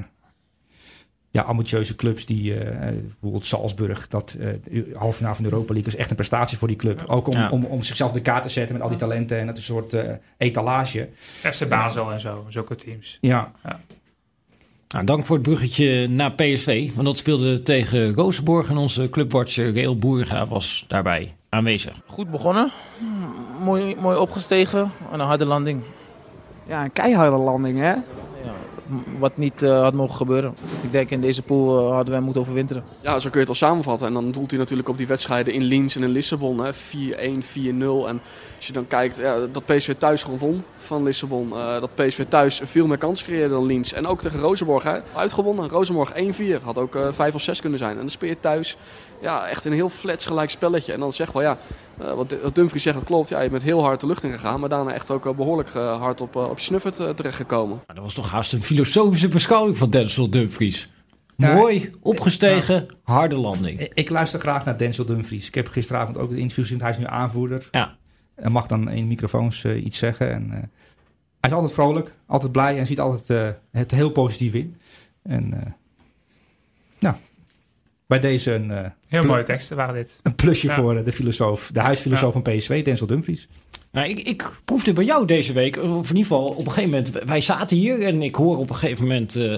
ja, ambitieuze clubs. Die eh, eh, bijvoorbeeld Salzburg, dat eh, de halve finale van de Europa League is echt een prestatie voor die club. Ook om, Ja. om, om zichzelf de kaart te zetten met al die talenten en het is een soort eh, etalage. FC Basel en zo, zulke teams. Ja, Nou, dank voor het bruggetje naar PSV. Want dat speelde tegen Rozenborg en onze clubwatcher Reel Boerga was daarbij aanwezig. Goed begonnen. Mooi, mooi opgestegen en een harde landing. Ja, een keiharde landing, hè? Wat niet eh, had mogen gebeuren. Ik denk in deze pool eh, hadden wij moeten overwinteren. Ja, zo kun je het wel samenvatten. En dan doelt hij natuurlijk op die wedstrijden in Linz en in Lissabon. hè. 4-1, 4-0. En als je dan kijkt ja, dat PSV thuis gewoon won van Lissabon. eh, dat PSV thuis veel meer kansen creëerde dan Linz. En ook tegen Rozenborg hè, uitgewonnen. Rozenborg 1-4. Had ook eh 5 of 6 kunnen zijn. En dan speel je thuis ja, echt een heel flats gelijk spelletje. En dan zeg wel ja, eh, wat, wat Dumfries zegt, dat klopt. Ja, je bent heel hard de lucht in gegaan. Maar daarna echt ook wel behoorlijk eh, hard op, eh, op je snuffert eh, terechtgekomen. Maar dat was toch haast een filosofische beschouwing van Denzel Dumfries. Ja, Mooi, opgestegen, harde landing. ik, ik luister graag naar Denzel Dumfries. Ik heb gisteravond ook het interview gezien. Hij is nu aanvoerder. Ja. En mag dan in microfoons eh, iets zeggen. En, eh, hij is altijd vrolijk, altijd blij en ziet altijd eh, het heel positief in. En eh, nou, bij deze een, eh, Heel mooie teksten waren dit. een plusje Ja. voor eh, de filosoof, de huisfilosoof van PSV, Denzel Dumfries. Nou, ik, ik proefde bij jou deze week, of in ieder geval op een gegeven moment, wij zaten hier en ik hoor op een gegeven moment eh,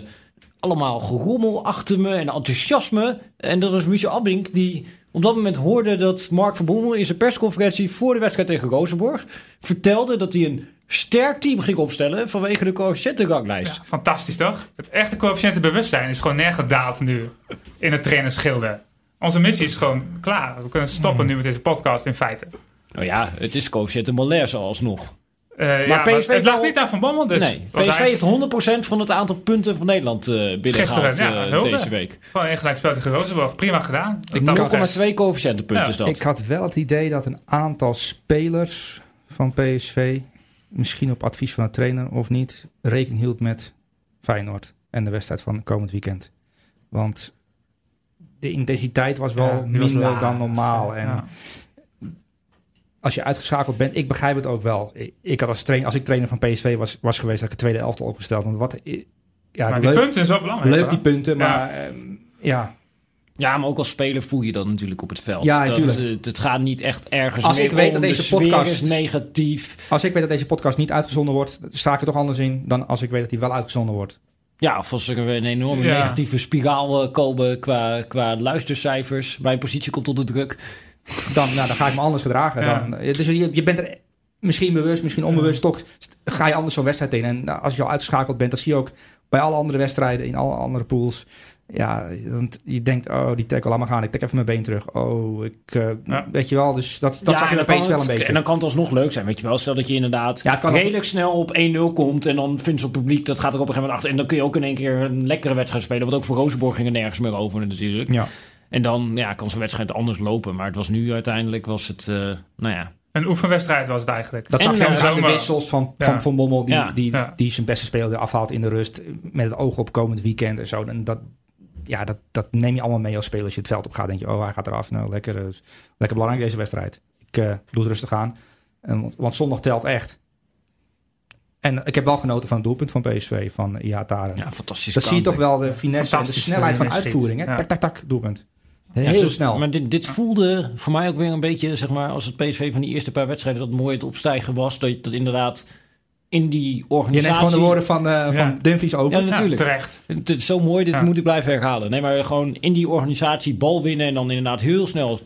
allemaal gerommel achter me en enthousiasme. En er was Michel Abink die op dat moment hoorde dat Mark van Bommel in zijn persconferentie voor de wedstrijd tegen Rozenborg vertelde dat hij een sterk team ging opstellen vanwege de coëfficiëntenranglijst. Ja, fantastisch toch? Het echte coëfficiëntenbewustzijn is gewoon nergens gedaald nu in het trainerschilde. Onze missie is gewoon klaar. We kunnen stoppen nu met deze podcast in feite. Nou ja, het is coëfficiënten malaise alsnog. Eh, ja, PSV het lag niet aan Van Bommel dus. nee, PSV heeft 100% van het aantal punten van Nederland eh binnengehaald Gisteren, ja, eh, deze week. Gewoon één gelijk spel tegen Rozenborg. Prima gedaan. Ik Dat moet- betreft. 0,2 coëfficiëntenpunten Ja. is dat. Ik had wel het idee dat een aantal spelers van PSV, misschien op advies van de trainer of niet, rekening hield met Feyenoord en de wedstrijd van komend weekend. Want de intensiteit was wel Ja, die was minder dan normaal. En Ja. als je uitgeschakeld bent, ik begrijp het ook wel. Ik, had als, trainer, als ik trainer van PSV was, was geweest, had ik het tweede elftal opgesteld. Want wat, ja, maar die leuk, punten is wel belangrijk. leuk die punten, Ja. maar ehm, ja, Ja, maar ook als speler voel je dat natuurlijk op het veld. Ja, dat, het gaat niet echt ergens Als ik weet om, dat de deze podcast- is negatief. als ik weet dat deze podcast niet uitgezonden wordt, sta ik er toch anders in dan als ik weet dat die wel uitgezonden wordt. Ja, of als er een enorme Ja. negatieve spiraal eh, komen qua, qua luistercijfers. Mijn positie komt onder druk. dan, nou, dan ga ik me anders gedragen. Ja. Dan, eh, dus je, je bent er misschien bewust, misschien onbewust, toch ga je anders zo'n wedstrijd in. En nou, als je al uitgeschakeld bent, dat zie je ook bij alle andere wedstrijden, in alle andere pools. Ja, dan, je denkt, oh, die tackle, laat maar gaan. Ik trek even mijn been terug. Oh, ik, eh, Ja. weet je wel. Dus dat, dat Ja, zag je kan wel een het- beetje. En dan kan het alsnog leuk zijn, weet je wel. Stel dat je inderdaad Ja, het kan nog- redelijk snel op 1-0 komt... en dan vindt zo'n publiek, dat gaat er op een gegeven moment achter... en dan kun je ook in één keer een lekkere wedstrijd spelen. Want ook voor Rozenborg ging er nergens meer over natuurlijk. ja. En dan ja, kan zo'n wedstrijd anders lopen. Maar het was nu uiteindelijk, was het, eh, nou ja... Een oefenwedstrijd was het eigenlijk. Dat En, zag je ook eh, aan de wissels van Ja. Van, van Bommel, die, Ja. die, Ja. die zijn beste speler afhaalt in de rust. Met het oog op komend weekend en zo. En dat, ja, dat, dat neem je allemaal mee als speler. Als je het veld op gaat, denk je, oh, hij gaat eraf. Nou, lekker, eh, lekker belangrijk deze wedstrijd. Ik eh, doe het rustig aan. En, want, want zondag telt echt. En ik heb wel genoten van het doelpunt van PSV, van Ihataren. Ja, fantastisch. dat zie je toch wel, de finesse en de Fantastische snelheid van uitvoering. Hè? Ja. Tak, tak, tak, doelpunt. Ja, Heel zo- snel. Maar dit, dit voelde voor mij ook weer een beetje, zeg maar, als het PSV van die eerste paar wedstrijden dat mooi het opstijgen was. Dat, dat inderdaad in die Je neemt organisatie... gewoon de woorden van, eh Ja. van Dumfries over. Ja, natuurlijk. Ja, terecht. Het is zo mooi, dit Ja. moet ik blijven herhalen. Nee, maar gewoon in die organisatie bal winnen en dan inderdaad heel snel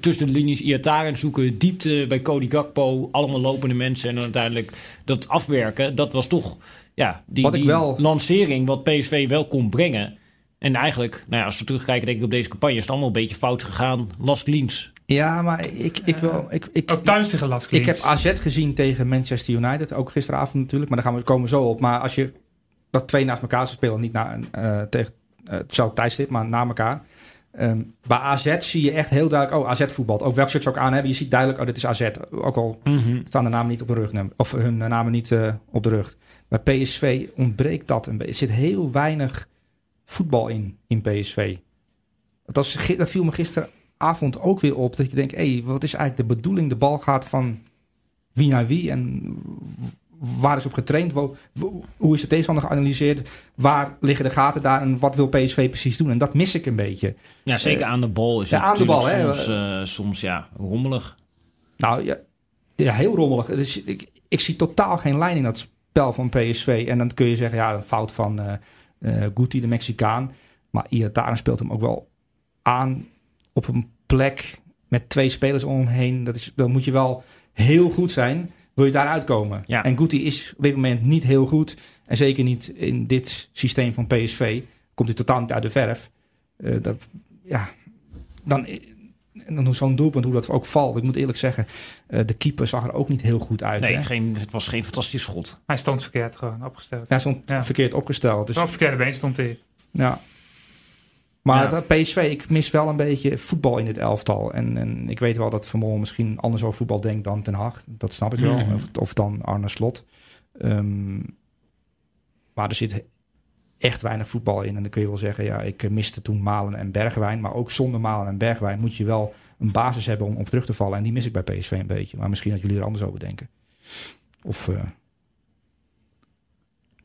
tussen de linies Iataren zoeken, diepte bij Cody Gakpo, allemaal lopende mensen en dan uiteindelijk dat afwerken. Dat was toch ja, die, Wat die wel- lancering wat PSV wel kon brengen. En eigenlijk, nou ja, als we terugkijken denk ik op deze campagne, is het allemaal een beetje fout gegaan. Last Liens. Ja, maar ik, ik wil... Ik, ik, Ook thuis tegen Las Ik heb AZ gezien tegen Manchester United, ook gisteravond natuurlijk, maar daar gaan we komen zo op. Maar als je dat twee naast elkaar zou spelen, niet na, eh, tegen eh, hetzelfde tijdstip, maar na elkaar. Ehm, bij AZ zie je echt heel duidelijk, oh AZ voetbalt. Ook welk shirt ze ook aan hebben, je ziet duidelijk, oh dit is AZ. Ook al staan de namen niet op de rug, of hun namen niet eh, op de rug. Bij PSV ontbreekt dat een beetje. Er zit heel weinig voetbal in, in PSV. Dat, was, dat viel me gisteravond ook weer op. Dat je denkt, hé, wat is eigenlijk de bedoeling? De bal gaat van wie naar wie en waar is op getraind? Hoe is de tegenstander geanalyseerd? Waar liggen de gaten daar en wat wil PSV precies doen? En dat mis ik een beetje. Ja, zeker aan de bal is ja, het aan de bal, soms, eh, soms ja, rommelig. Nou ja, ja heel rommelig. Ik, ik zie totaal geen lijn in dat spel van PSV. En dan kun je zeggen, ja, een fout van eh eh, Guti, de Mexicaan. Maar Iataren speelt hem ook wel aan op een plek met twee spelers om hem heen. Dat is, dan moet je wel heel goed zijn, wil je daaruit komen. Ja. En Guti is op dit moment niet heel goed. En zeker niet in dit systeem van PSV. Komt hij totaal niet uit de verf. Eh, dat, ja, dan, en dan zo'n doelpunt, hoe dat ook valt. Ik moet eerlijk zeggen, eh, de keeper zag er ook niet heel goed uit. Nee, hè? geen, het was geen fantastisch schot. Hij stond verkeerd gewoon opgesteld. Hij stond Ja. verkeerd opgesteld. Dus, Op verkeerde been stond hij. ja. Maar Ja. het PSV, ik mis wel een beetje voetbal in dit elftal. En, en ik weet wel dat Van Mol misschien anders over voetbal denkt dan Ten Hag. Dat snap ik wel. Mhm. Of, of dan Arne Slot. Ehm, maar er zit echt weinig voetbal in. En dan kun je wel zeggen, ja, ik eh, miste toen Malen en Bergwijn. Maar ook zonder Malen en Bergwijn moet je wel een basis hebben om op terug te vallen. En die mis ik bij PSV een beetje. Maar misschien dat jullie er anders over denken. Of eh,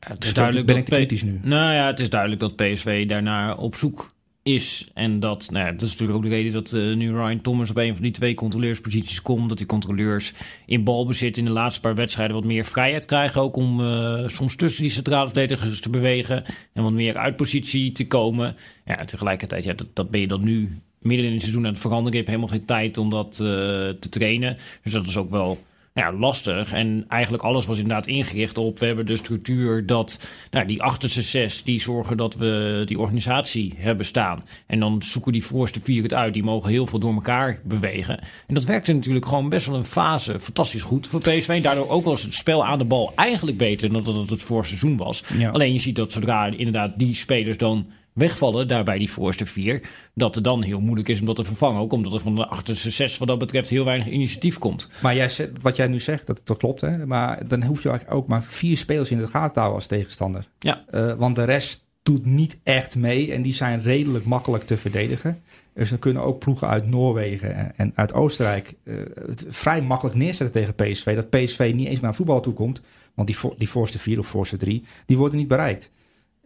Het dus is duidelijk ben dat ik te kritisch nu. Nou ja, het is duidelijk dat PSV daarnaar op zoek is. En dat, nou ja, dat is natuurlijk ook de reden dat eh, nu Ryan Thomas op een van die twee controleursposities komt. Dat die controleurs in balbezit in de laatste paar wedstrijden wat meer vrijheid krijgen. Ook om eh, soms tussen die centrale verdedigers te bewegen. En wat meer uit positie te komen. Ja, tegelijkertijd, ja, dat, dat ben je dan nu midden in het seizoen aan het veranderen. Je hebt helemaal geen tijd om dat eh, te trainen. Dus dat is ook wel nou ja, lastig. En eigenlijk alles was inderdaad ingericht op... we hebben de structuur dat nou, die achterste zes... die zorgen dat we die organisatie hebben staan. En dan zoeken die voorste vier het uit. Die mogen heel veel door elkaar bewegen. En dat werkte natuurlijk gewoon best wel een fase fantastisch goed voor PSV. Daardoor ook was het spel aan de bal eigenlijk beter... dan dat het het vorig seizoen was. Ja. Alleen je ziet dat zodra inderdaad die spelers dan wegvallen, daarbij die voorste vier, dat het dan heel moeilijk is om dat te vervangen. Ook omdat er van de achterste zes wat dat betreft heel weinig initiatief komt. Maar jij, wat jij nu zegt, dat, dat klopt. Hè? Maar dan hoef je eigenlijk ook maar vier spelers in de gaten te houden als tegenstander. Ja. Eh, want de rest doet niet echt mee en die zijn redelijk makkelijk te verdedigen. Dus dan kunnen ook ploegen uit Noorwegen en- uit Oostenrijk eh, het vrij makkelijk neerzetten tegen PSV. Dat PSV niet eens meer aan voetbal toe komt. Want die, die voorste vier of voorste drie, die worden niet bereikt.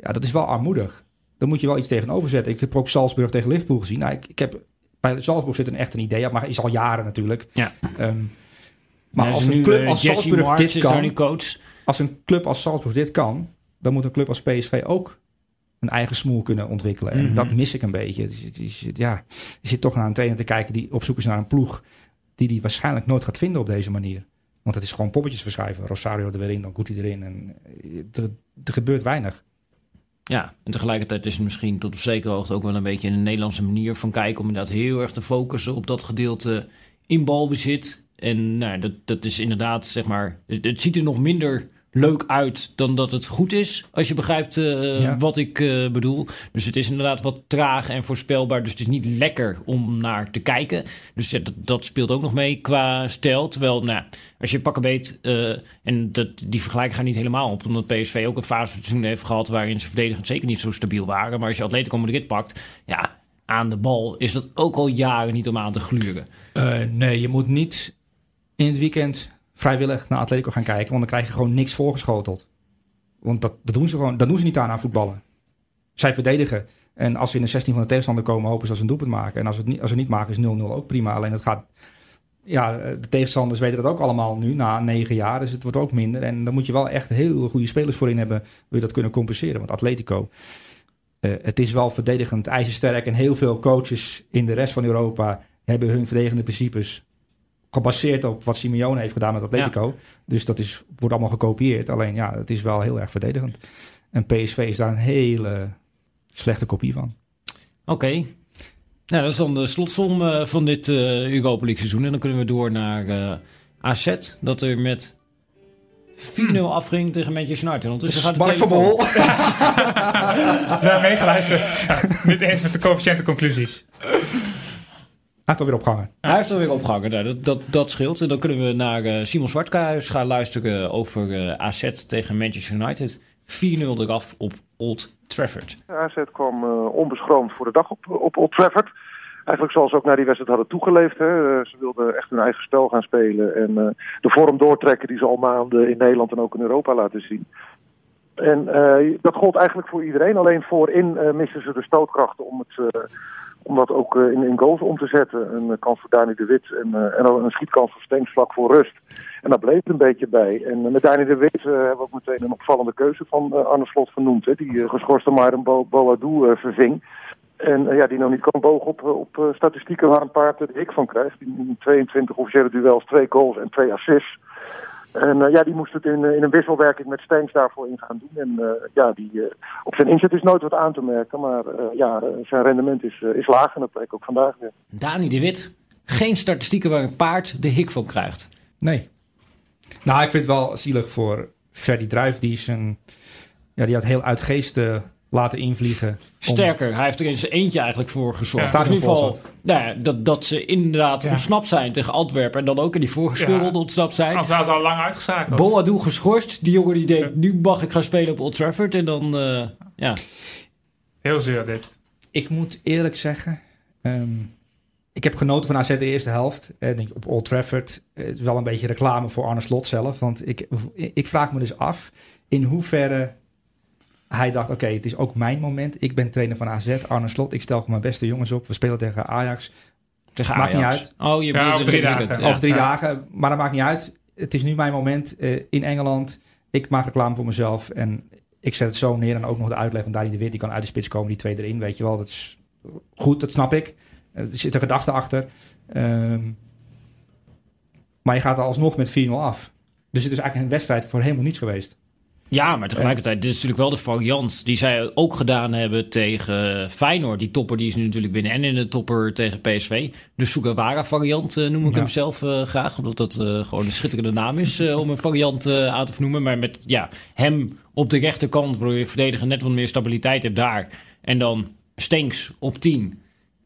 Ja, dat is wel armoedig. Daar moet je wel iets tegenover zetten. Ik heb ook Salzburg tegen Liverpool gezien. Nou, ik, ik heb, bij Salzburg zit een echt een idee, maar is al jaren natuurlijk. Ja. Ehm, maar als een nu, club eh, als Jesse Salzburg dit kan, coach. als een club als Salzburg dit kan, dan moet een club als PSV ook een eigen smoel kunnen ontwikkelen. En Mhm. dat mis ik een beetje. Dus ja, je zit toch naar een trainer te kijken die op zoek is naar een ploeg die die waarschijnlijk nooit gaat vinden op deze manier. Want het is gewoon poppetjes verschuiven. Rosario er weer in, dan Guti erin. En eh, er, er gebeurt weinig. Ja, en tegelijkertijd is het misschien tot op zekere hoogte ook wel een beetje een Nederlandse manier van kijken om inderdaad heel erg te focussen op dat gedeelte in balbezit. En nou, dat, dat is inderdaad, zeg maar, het, het ziet er nog minder leuk uit dan dat het goed is, als je begrijpt eh, Ja. wat ik eh, bedoel. Dus het is inderdaad wat traag en voorspelbaar, dus het is niet lekker om naar te kijken. Dus ja, dat, dat speelt ook nog mee qua stijl. Terwijl, nou, als je pakken beet, eh, en dat, die vergelijking gaat niet helemaal op, omdat PSV ook een fase van seizoen heeft gehad waarin ze verdedigend zeker niet zo stabiel waren. Maar als je Atletico Madrid pakt, ja, aan de bal is dat ook al jaren niet om aan te gluren. Nee, je moet niet in het weekend vrijwillig naar Atletico gaan kijken. Want dan krijg je gewoon niks voorgeschoteld. Want dat, dat doen ze gewoon. Dat doen ze niet aan aan voetballen. Zij verdedigen. En als ze in de 16 van de tegenstander komen, hopen ze dat ze een doelpunt maken. En als ze het niet, als ze niet maken, is 0-0 ook prima. Alleen het gaat. Ja, de tegenstanders weten dat ook allemaal nu, na negen jaar. Dus het wordt ook minder. En dan moet je wel echt heel goede spelers voorin hebben. Wil je dat kunnen compenseren? Want Atletico, eh, het is wel verdedigend ijzersterk. En heel veel coaches in de rest van Europa hebben hun verdedigende principes gebaseerd op wat Simeone heeft gedaan met Atletico. Dus dat is, wordt allemaal gekopieerd. Alleen ja, het is wel heel erg verdedigend. En PSV is daar een hele slechte kopie van. Oké. Nou, dat is dan de slotsom eh, van dit eh Europa League seizoen. En dan kunnen we door naar eh, AZ. Dat er met 4-0 afging tegen Manchester United. En Ondertussen gaat de Mark van telefoon. Bol. Ze hebben meegeluisterd. Ja, niet eens met de coëfficiënte conclusies. Hij heeft alweer opgehangen. Hij heeft alweer opgehangen. Nou, dat, dat, dat scheelt. En dan kunnen we naar eh, Simon Zwartkahuis gaan luisteren over eh, AZ tegen Manchester United. 4-0 eraf op Old Trafford. AZ kwam eh, onbeschroomd voor de dag op, op Old Trafford. Eigenlijk zoals ze ook naar die wedstrijd hadden toegeleefd. Hè. Ze wilden echt hun eigen spel gaan spelen. En eh, de vorm doortrekken die ze al maanden in Nederland en ook in Europa laten zien. En eh, dat gold eigenlijk voor iedereen. Alleen voorin eh misten ze de stootkrachten om, het, eh, om dat ook eh, in, in goals om te zetten. Een eh, kans voor Dani de Wit en, eh, en een schietkans voor Stenks vlak voor rust. En daar bleef het een beetje bij. En met Dani de Wit hebben we ook meteen een opvallende keuze van Arne Slot genoemd. Hè, die geschorste Myron Bo Boadou verving. En ja, die nou niet kan bogen op, op statistieken waar een paard de hik van krijgt. Die in 22 officiële duels, twee goals en twee assists. En eh, ja, die moest het in, eh, in een wisselwerking met Stenks daarvoor in gaan doen. En eh, ja, die, op zijn inzet is nooit wat aan te merken. Maar eh, ja, zijn rendement is, is laag en dat bleek ook vandaag weer. Dani de Wit. Geen statistieken waar een paard de hik van krijgt. Nee. Nou, ik vind het wel zielig voor Ferdy Druif. Die, zijn, ja, die had heel uit geesten laten invliegen. om- Sterker, hij heeft er in zijn eentje eigenlijk voor gezorgd. Ja, in ieder geval nou ja, dat, dat ze inderdaad Ja. ontsnapt zijn tegen Antwerpen. En dan ook in die vorige Ja. speelronde ontsnapt zijn. Anders waren ze al lang uitgeschakeld. Boadou geschorst. Die jongen die denkt, nu mag ik gaan spelen op Old Trafford. En dan, eh, ja. Heel zuur dit. Ik moet eerlijk zeggen, ehm, ik heb genoten van AZ de eerste helft. En ik- op Old Trafford, eh, wel een beetje reclame voor Arne Slot zelf. Want ik, ik vraag me dus af in hoeverre hij dacht, oké, het is ook mijn moment. Ik ben trainer van AZ, Arne Slot. Ik stel gewoon mijn beste jongens op. We spelen tegen Ajax. Tegen Maakt Ajax. niet uit. Oh, je Ja, drie weekend, dagen. ja. Over drie Ja. dagen, maar dat maakt niet uit. Het is nu mijn moment eh, in Engeland. Ik maak reclame voor mezelf en ik zet het zo neer. En ook nog de uitleg van Dani de Wit, die kan uit de spits komen, die twee erin, weet je wel. Dat is goed, dat snap ik. Er zit een gedachte achter. Ehm, Maar je gaat er alsnog met 4-0 af. Dus het is eigenlijk een wedstrijd voor helemaal niets geweest. Ja, maar tegelijkertijd, dit is natuurlijk wel de variant die zij ook gedaan hebben tegen Feyenoord. Die topper die is nu natuurlijk binnen en in de topper tegen PSV. De Sugawara variant eh, noem ik Ja. hem zelf eh, graag. Omdat dat eh, gewoon een schitterende naam is om een variant aan te vernoemen. Maar met ja, hem op de rechterkant, waardoor je verdediger net wat meer stabiliteit hebt daar. En dan Stenks op 10.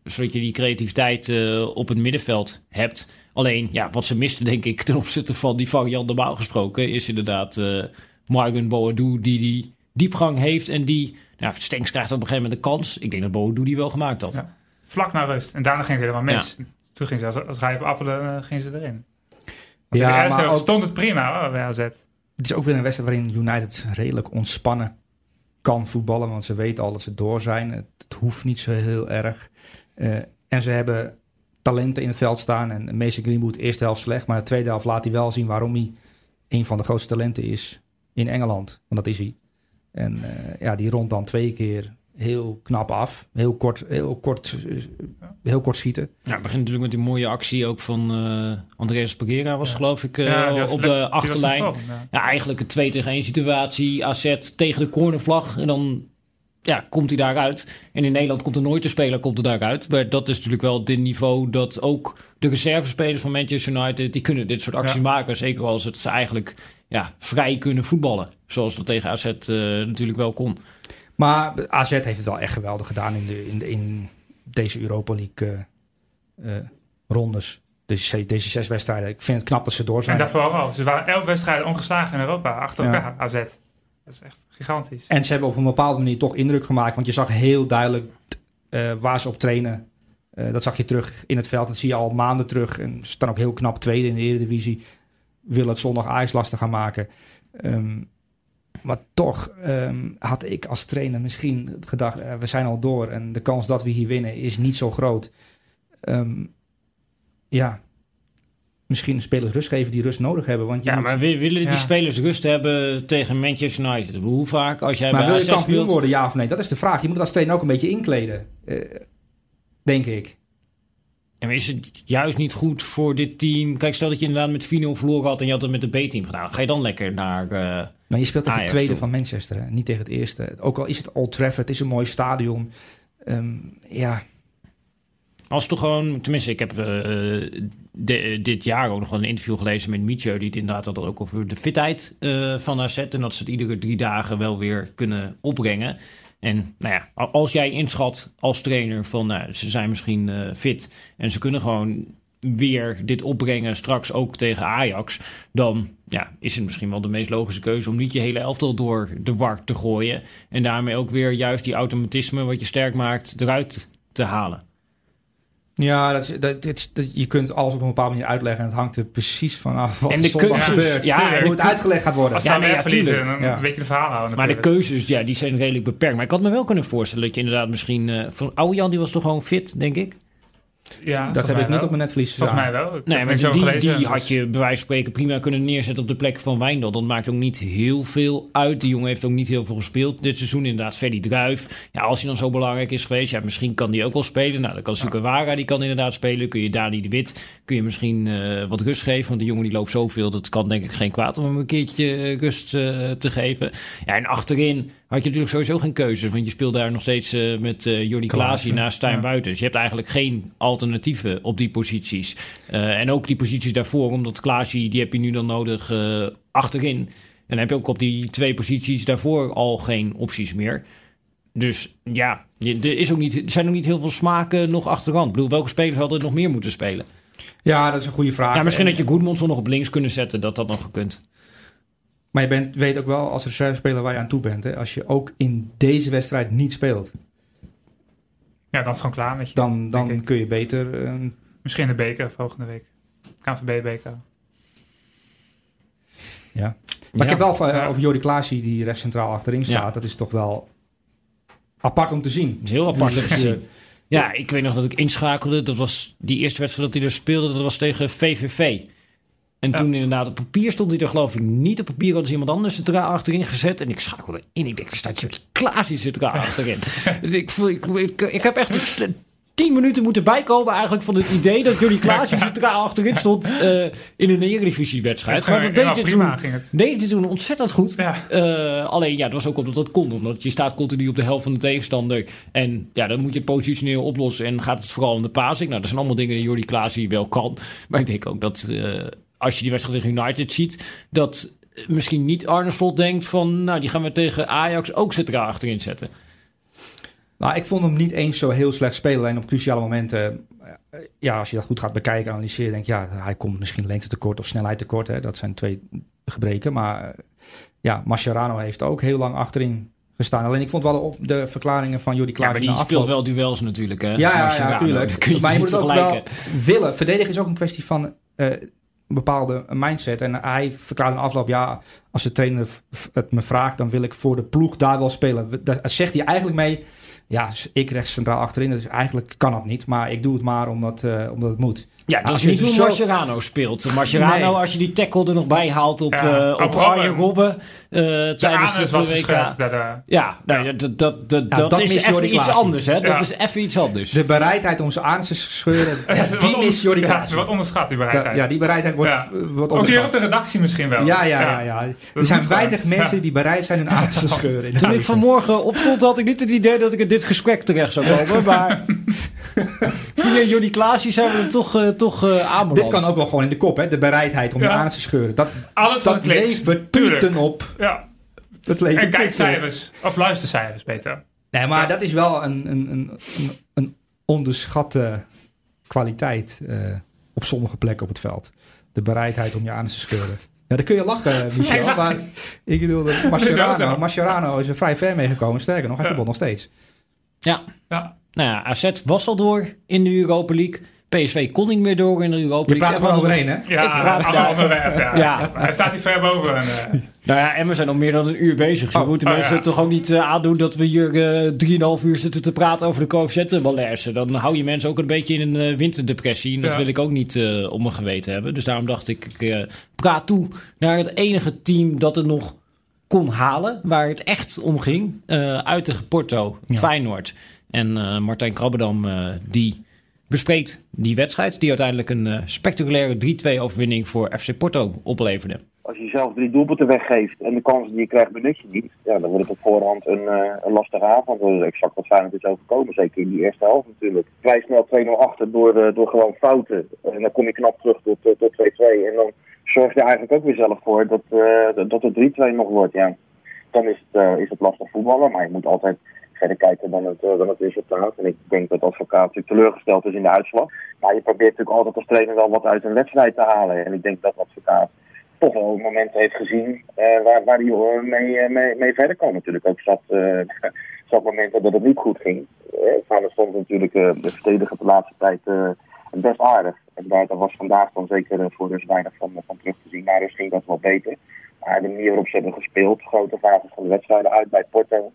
Zodat je die creativiteit op het middenveld hebt. Alleen, ja, wat ze misten denk ik ten opzichte van die variant normaal gesproken... is inderdaad Margun Boadu die die diepgang heeft. En die, nou, Stenks krijgt op een gegeven moment een kans. Ik denk dat Boadu die wel gemaakt had. Ja. Vlak naar rust. En daarna ging het helemaal mis. Toen ging ze als, als rijpe appelen eh, gingen ze erin. Want Ja, de maar ook- stond het prima hoor, bij AZ. Het is ook weer een wedstrijd waarin United redelijk ontspannen kan voetballen. Want ze weten al dat ze door zijn. Het, het hoeft niet zo heel erg. Eh, en ze hebben talenten in het veld staan. En Mason Greenwood, eerste helft slecht. Maar de tweede helft laat hij wel zien waarom hij een van de grootste talenten is in Engeland. Want dat is hij. En eh, ja, die rond dan twee keer heel knap af. Heel kort, heel kort, heel kort schieten. Ja, het begint natuurlijk met die mooie actie ook van eh Andreas Pereira was Ja. geloof ik eh, Ja, die was op de achterlijn. ja. Ja, eigenlijk een 2 tegen 1 situatie. AZ tegen de cornervlag. En dan ja, komt hij daaruit. En in Nederland komt er nooit een speler komt er daaruit. Maar dat is natuurlijk wel dit niveau dat ook de reservespelers van Manchester United... die kunnen dit soort acties Ja. maken. Zeker als het ze eigenlijk ja, vrij kunnen voetballen. Zoals dat tegen AZ eh, natuurlijk wel kon. Maar AZ heeft het wel echt geweldig gedaan in, de, in, de, in deze Europa League eh, eh, rondes. Deze, deze zes wedstrijden. Ik vind het knap dat ze door En zijn. daarvoor ook. Ze waren elf wedstrijden ongeslagen in Europa. Achter Ja. elkaar, AZ. Dat is echt gigantisch. En ze hebben op een bepaalde manier toch indruk gemaakt. Want je zag heel duidelijk eh, waar ze op trainen. Eh, dat zag je terug in het veld. Dat zie je al maanden terug. En ze staan ook heel knap tweede in de Eredivisie. Willen het zondag Ajax lastig gaan maken. Ehm, maar toch ehm, had ik als trainer misschien gedacht... eh, we zijn al door en de kans dat we hier winnen is niet zo groot. Ehm, ja, misschien spelers rust geven die rust nodig hebben. Want je Ja, moet- maar wi- willen die Ja. spelers rust hebben tegen Manchester United? Hoe vaak als jij Maar bij wil je kampioen speelt... worden, ja of nee? Dat is de vraag. Je moet het als trainer ook een beetje inkleden. eh, denk ik. Maar is het juist niet goed voor dit team? Kijk, stel dat je inderdaad met 4-0 verloren had en je had het met de B-team gedaan. Ga je dan lekker naar... eh, Maar je speelt tegen het tweede toe. van Manchester, hè? niet tegen het eerste. Ook al is het Old Trafford, het is een mooi stadion. Ehm, ja, Als toch gewoon, tenminste, ik heb eh, de- dit jaar ook nog wel een interview gelezen met Mietje, die het inderdaad had ook over de fitheid eh, van AZ en dat ze het iedere drie dagen wel weer kunnen opbrengen. En nou ja, als jij inschat als trainer van nou, ze zijn misschien eh, fit en ze kunnen gewoon weer dit opbrengen straks ook tegen Ajax, dan ja, is het misschien wel de meest logische keuze om niet je hele elftal door de war te gooien en daarmee ook weer juist die automatisme wat je sterk maakt eruit te halen. Ja dat is, dat, dit, dat- je kunt alles op een bepaalde manier uitleggen. En het hangt er precies vanaf wat En de zondag gebeurt. ja, en hoe het uitgelegd gaat worden. Als Ja, dan nee, ja, verliezen, dan Ja. weet je de verhaal houden Maar de keuzes, ja, die zijn redelijk beperkt. Maar ik had me wel kunnen voorstellen dat je inderdaad misschien... eh van Oude Jan, die was toch gewoon fit, denk ik? Ja, dat heb ik niet wel. op mijn netvlies Volgens mij wel. Ik Nee, maar die, gelezen, die dus- had je bij wijze van spreken prima kunnen neerzetten op de plek van Wijndal. Dat maakt ook niet heel veel uit. Die jongen heeft ook niet heel veel gespeeld dit seizoen. Inderdaad, Ferdy Druif. Ja, als hij dan zo belangrijk is geweest, ja, misschien kan die ook wel spelen. Nou, dan kan Sukawara, die kan inderdaad spelen. Kun je Dani de Wit, kun je misschien eh, wat rust geven. Want die jongen die loopt zoveel, dat kan denk ik geen kwaad om hem een keertje eh, rust eh, te geven. Ja, en achterin had je natuurlijk sowieso geen keuze. Want je speelt daar nog steeds eh, met eh Jordi Klaasie naast Stijn ja. Dus je hebt eigenlijk geen alternatieven op die posities. Eh, en ook die posities daarvoor, omdat Klaasie, die heb je nu dan nodig achterin. En dan heb je ook op die twee posities daarvoor al geen opties meer. Dus ja, er, is ook niet, er zijn ook niet heel veel smaken nog achterhand. Ik bedoel, welke spelers hadden er nog meer moeten spelen? Ja, dat is een goede vraag. Ja, misschien En- had je Goedmondson nog op links kunnen zetten, dat dat nog gekund. Maar je bent, weet ook wel als reservespeler waar je aan toe bent. Hè? Als je ook in deze wedstrijd niet speelt, Ja, dan is het gewoon klaar met je. dan, dan kun je beter... ehm, Misschien de beker volgende week. KNVB-beker. ja. Maar ik heb wel Ja. over Jordi Klaasie die rechts centraal achterin staat. Ja. Dat is toch wel apart om te zien. Dat is heel apart om te zien. Ja, ik weet nog dat ik inschakelde. Dat was die eerste wedstrijd dat hij er speelde. Dat was tegen VVV. En Ja. toen inderdaad op papier stond hij er geloof ik niet. Op papier hadden ze iemand anders centraal achterin gezet. En ik schakelde in. Ik denk, er staat Klaas hier centraal achterin. dus ik, voel, ik, ik, ik heb echt een tien minuten moeten bijkomen eigenlijk van het idee dat jullie Klaasje centraal achterin stond eh, in een Eredivisie-wedstrijd. Maar dat deed Ja, je toen, deed je toen ontzettend goed. Ja. Eh, alleen ja, dat was ook omdat dat kon. Omdat je staat continu op de helft van de tegenstander. En ja, dan moet je het positioneel oplossen. En gaat het vooral om de passing. Nou, dat zijn allemaal dingen die Jordi Klaas hier wel kan. Maar ik denk ook dat eh, als je die wedstrijd tegen United ziet... dat misschien niet Arne Slot denkt van... nou, die gaan we tegen Ajax ook centraal achterin zetten. Nou, ik vond hem niet eens zo heel slecht spelen. Alleen op cruciale momenten, eh, ja, als je dat goed gaat bekijken, analyseren, denk je, ja, hij komt misschien lengte tekort of snelheid tekort. Hè. Dat zijn twee gebreken. Maar eh, ja, Mascherano heeft ook heel lang achterin gestaan. Alleen ik vond wel op de verklaringen van Jordi Ja, Klaas maar die speelt wel duels natuurlijk. Hè? Ja, ja, ja, natuurlijk. maar je moet het ook wel willen. Verdedigen is ook een kwestie van eh, bepaalde mindset. En hij verklaarde in afloop, ja, als de trainer het me vraagt, dan wil ik voor de ploeg daar wel spelen. Daar zegt hij eigenlijk mee, ja, ik rechts centraal achterin, dus eigenlijk kan dat niet. Maar ik doe het maar omdat, eh, omdat het moet. Ja, dat Als is je niet hoe zo- Mascherano speelt. Mascherano, Nee. als je die tackle er nog bij haalt op, Ja, eh, op. Arjen Robben eh, De tijdens het was WK. Dat, eh, Ja, nee, dat, dat, dat, Ja, dat, dat is even iets anders. Hè? Dat is even iets anders. De bereidheid om zijn anus te scheuren, die onder- Jordi ja, Klaas. ze wordt onderschat, die bereidheid. Ja, die bereidheid wordt, wordt Ook hier op de redactie misschien wel. Ja, ja, ja, ja. Er zijn weinig gewoon. mensen Ja. die bereid zijn hun anus te scheuren. Toen de ik vanmorgen opstond, had ik niet het idee dat ik in dit gesprek terecht zou komen. Maar via Jordi Klaasje zijn we er toch, eh toch eh aanbeland. Dit kan ook wel gewoon in de kop, hè? De bereidheid om je Ja. anus te scheuren. Dat, Alles dat levert Tuurlijk. punten op. Ja. Dat levert En kijkcijfers. Of luistercijfers, beter. Nee, maar dat is wel een, een, een, een, een onderschatte kwaliteit eh, op sommige plekken op het veld. De bereidheid om je anus te scheuren. Ja, dan kun je lachen, Michel. Ja. Maar ik bedoel, Mascherano. Mascherano is er vrij ver mee gekomen. Sterker nog, hij Ja. nog steeds. Ja. Ja. Nou ja, AZ was al door in de Europa League. PSV kon niet meer door in de Europa Je League. praat er gewoon overheen, hè? Ja, Ik praat- ja. onderwerp. Ja. Ja. Hij staat hier ver boven. En, eh, Nou ja, en we zijn al meer dan een uur bezig. Je Oh, moet de oh mensen ja. toch ook niet eh, aandoen dat we hier eh 3,5 uur zitten te praten over de coëfficiëntenbalaise. Dan hou je mensen ook een beetje in een winterdepressie. En dat Ja. wil ik ook niet eh op mijn geweten hebben. Dus daarom dacht ik, ik praat toe naar het enige team dat het nog kon halen. Waar het echt om ging. eh, uit tegen Porto, Ja. Feyenoord. En eh, Martijn Krabbedam eh, die bespreekt die wedstrijd. Die uiteindelijk een eh, spectaculaire 3-2 overwinning voor FC Porto opleverde. Als je zelf drie doelpunten weggeeft en de kansen die je krijgt benut je niet, ja, dan wordt het op voorhand een, eh, een lastige avond. Dat is exact wat Feyenoord is overkomen, zeker in die eerste helft natuurlijk. Vrij snel 2-0 achter door, eh, door gewoon fouten. En dan kom je knap terug tot, eh, tot 2-2. En dan zorg je eigenlijk ook weer zelf voor dat, dat het 3-2 nog wordt. Ja. Dan is het, is het lastig voetballen, maar je moet altijd verder kijken dan het, eh, dan het resultaat. En ik denk dat advocaat teleurgesteld is in de uitslag. Maar je probeert natuurlijk altijd als trainer wel wat uit een wedstrijd te halen. En ik denk dat advocaat toch wel momenten heeft gezien eh, waar, waar hij eh, mee, mee, mee verder kan. Natuurlijk ook zat, eh, zat momenten dat het niet goed ging. Uh, Feyenoord stond natuurlijk uh, de verdediger de laatste tijd best aardig. En daar, was vandaag dan zeker uh, voor dus weinig van, van terug te zien. Maar dus ging dat wel beter. Maar de manier waarop ze hebben gespeeld, grote fases van de wedstrijden uit bij Porto.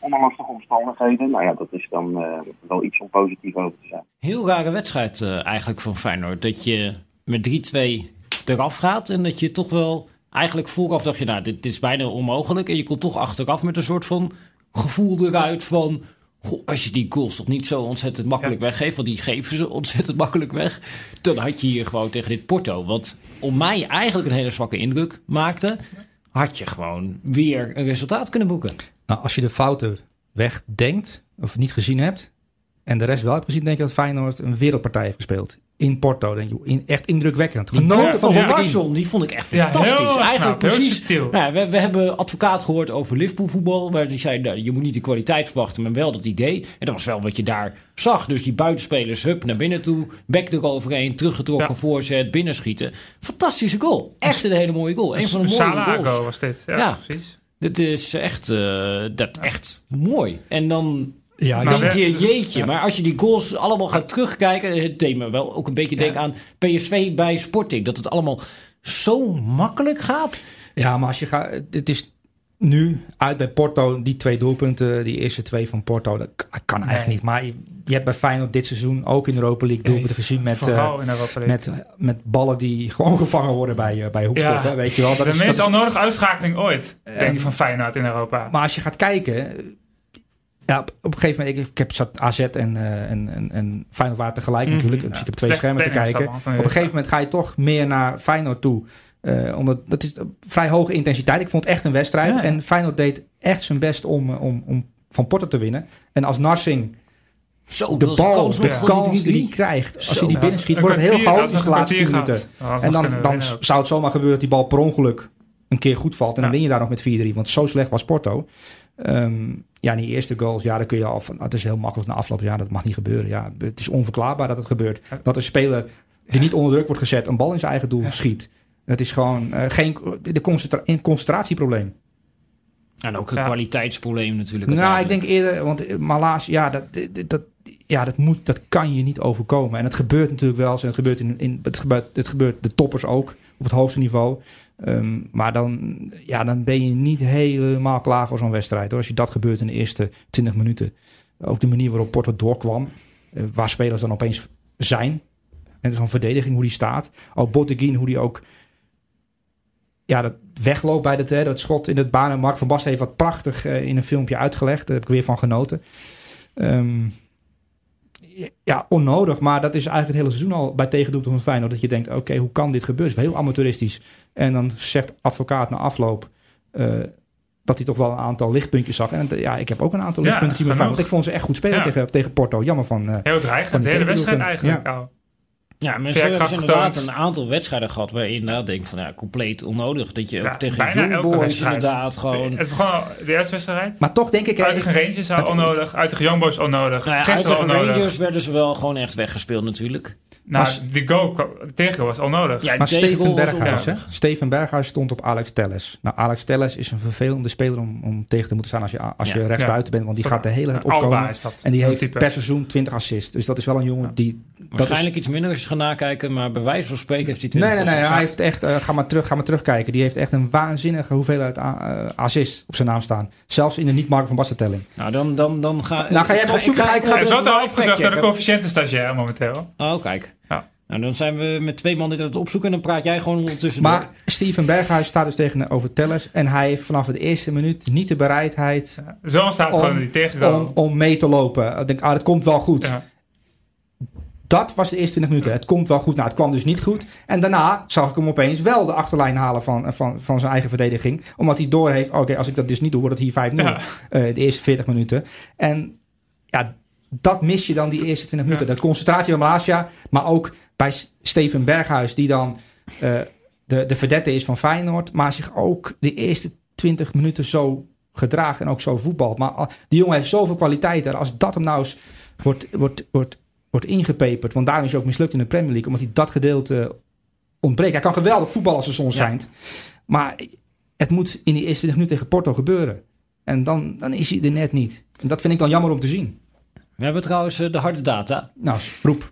Onder lastige omstandigheden. Nou ja, dat is dan uh, wel iets om positief over te zijn. Heel rare wedstrijd uh, eigenlijk van Feyenoord. Dat je met 3-2 eraf gaat en dat je toch wel... Eigenlijk vooraf dacht je, nou, dit, dit is bijna onmogelijk. En je komt toch achteraf met een soort van gevoel eruit van... Goh, als je die goals toch niet zo ontzettend makkelijk ja. weggeeft... want die geven ze ontzettend makkelijk weg... dan had je hier gewoon tegen dit Porto... wat om mij eigenlijk een hele zwakke indruk maakte... had je gewoon weer een resultaat kunnen boeken. Nou, als je de fouten wegdenkt of niet gezien hebt... en de rest wel hebt gezien... denk ik dat Feyenoord een wereldpartij heeft gespeeld. In Porto, denk je, in, echt indrukwekkend. Genoten ja, van Larsson, die vond ik echt fantastisch. Ja, Eigenlijk precies. Nou, we, we, hebben advocaat gehoord over Liverpool voetbal. Waar die zei, nou, je moet niet de kwaliteit verwachten, maar wel dat idee. En dat was wel wat je daar zag. Dus die buitenspelers, hup, naar binnen toe. Back eroverheen, teruggetrokken, ja. voorzet, binnenschieten. Fantastische goal. Echt een hele mooie goal. Een van de mooie goals. goal was dit. Ja, ja. precies. Dit is echt, uh, dat echt mooi. En dan ja, denk je, jeetje. Ja. Maar als je die goals allemaal gaat terugkijken... het deed me wel ook een beetje denken ja. aan PSV bij Sporting. Dat het allemaal zo makkelijk gaat. Ja, maar als je gaat... Het is nu uit bij Porto, die twee doelpunten... die eerste twee van Porto, dat kan nee. eigenlijk niet. Maar je, je, hebt bij Feyenoord dit seizoen ook in de Europa League doelpunten gezien... met, uh, met, met ballen die gewoon gevangen worden bij, uh, bij hoekstoppen. Ja. Weet je wel. Dat de is, meest onnodige uitschakeling ooit, uh, denk ik, van Feyenoord in Europa. Maar als je gaat kijken ja, op, op een gegeven moment, ik, ik heb zat AZ en, eh, en, en, en Feyenoord waren tegelijk Mhm. natuurlijk. Dus Ja. ik heb twee schermen te kijken. Op een gegeven moment ga je toch meer naar Feyenoord toe. Eh, omdat dat is vrij hoge intensiteit. Ik vond het echt een wedstrijd. Ja. En Feyenoord deed echt zijn best om, eh, om, om van Porto te winnen. En als Narsing Zo, de bal, de kans die hij 3-3. krijgt, als Zo. hij die Ja, binnenschiet, een wordt het heel chaotisch als de laatste 10 kwartier minuten. En dan, dan zou het zomaar gebeuren dat die bal per ongeluk een keer goed valt. En dan win je daar nog met 4-3. Want zo slecht was Porto. Ehm, ja, die eerste goals, ja, dan kun je al van, het is heel makkelijk na afloop. Ja, dat mag niet gebeuren. Ja, het is onverklaarbaar dat het gebeurt. Dat een speler die niet onder druk wordt gezet, een bal in zijn eigen doel schiet. Het is gewoon eh, geen de concentra- een concentratieprobleem. En ook een Ja. kwaliteitsprobleem natuurlijk. Nou, ik denk eerder, want eh, Malaas, ja, dat, dat, dat, ja dat, moet, dat kan je niet overkomen. En het gebeurt natuurlijk wel eens. En het gebeurt, in, in, het, gebeurt, het gebeurt de toppers ook op het hoogste niveau. Ehm, maar dan, ja, dan ben je niet helemaal klaar voor zo'n wedstrijd. Hoor. Als je dat gebeurt in de eerste 20 minuten. Ook de manier waarop Porto doorkwam. eh, waar spelers dan opeens zijn. En zo'n verdediging, hoe die staat. Ook Botteguin, hoe die ook ja, dat wegloopt bij dat, hè, dat schot in het baan. En Mark van Basten heeft wat prachtig eh, in een filmpje uitgelegd. Daar heb ik weer van genoten. Ehm, ja, onnodig. Maar dat is eigenlijk het hele seizoen al bij tegendoelpunten van Feyenoord. Dat je denkt, oké, hoe kan dit gebeuren? Het is heel amateuristisch. En dan zegt advocaat na afloop... eh, dat hij toch wel een aantal lichtpuntjes zag. En ja, ik heb ook een aantal Ja, lichtpuntjes gezien. Feyenoord. Ik vond ze echt goed spelen Ja. tegen, tegen Porto. Jammer van... eh, Heel dreigend. De hele wedstrijd eigenlijk. al. Ja, maar ze hebben dus inderdaad een aantal wedstrijden gehad waarin je inderdaad denkt van ja, compleet onnodig. Dat je Ja, ook tegen bijna Young elke Boys wedstrijd. inderdaad gewoon... Het begon al de eerste wedstrijd. maar toch denk ik... Uit tegen Rangers onnodig. Uit tegen Young Boys onnodig. Nou ja, uit onnodig. Rangers werden ze wel gewoon echt weggespeeld natuurlijk. Nou, Maar- die goal de tegengoal was onnodig. Ja, Maar Steven Berghuis, hè? Steven Berghuis stond op Alex Telles. Nou, Alex Telles is een vervelende speler om, om tegen te moeten staan als je, als je Ja. rechtsbuiten bent. Want die gaat de hele tijd Alba opkomen. is dat. En die heeft type. per seizoen 20 assists. Dus dat is wel een jongen die... Dat is, Waarschijnlijk iets minder als je gaat nakijken, maar bij wijze van spreken heeft hij 20 nee, nee, nee. assists. Hij heeft echt... eh, ga, maar terug, ga maar terugkijken. Die heeft echt een waanzinnige hoeveelheid a- eh, assists op zijn naam staan. Zelfs in de niet-Mark van Basten telling. Nou, dan, dan, dan ga Nou, ga jij hem opzoeken? Ga ik- ga er even altijd live opgezocht door de factchecken. coëfficiënten-stagiair momenteel. Oh, kijk. Nou, dan zijn we met twee man dit aan het opzoeken en dan praat jij gewoon ondertussen Maar door. Steven Berghuis staat dus tegenover Telles. En hij heeft vanaf de eerste minuut niet de bereidheid Zo staat Om- gewoon die om, om mee te lopen. Ik denk, ah, dat komt wel goed. Ja. Dat was de eerste 20 minuten. Het komt wel goed. Nou, het kwam dus niet goed. En daarna zag ik hem opeens wel de achterlijn halen van, van, van zijn eigen verdediging. Omdat hij doorheeft, oké, als ik dat dus niet doe, wordt het hier 5-0. Ja. eh, de eerste 40 minuten. En ja, dat mis je dan die eerste 20 minuten. Ja. De concentratie bij Malasia, maar ook bij Steven Berghuis, die dan eh, de, de verdette is van Feyenoord, maar zich ook de eerste 20 minuten zo gedraagt en ook zo voetbalt. Maar al- die jongen heeft zoveel kwaliteiten. Als dat hem nou eens wordt, wordt, wordt, wordt ingepeperd, want daarom is hij ook mislukt in de Premier League, omdat hij dat gedeelte ontbreekt. Hij kan geweldig voetballen als de zon schijnt, maar het moet in die eerste 20 minuten tegen Porto gebeuren. En dan, dan is hij er net niet. En dat vind ik dan jammer om te zien. We hebben trouwens eh, de harde data. Nou, roep.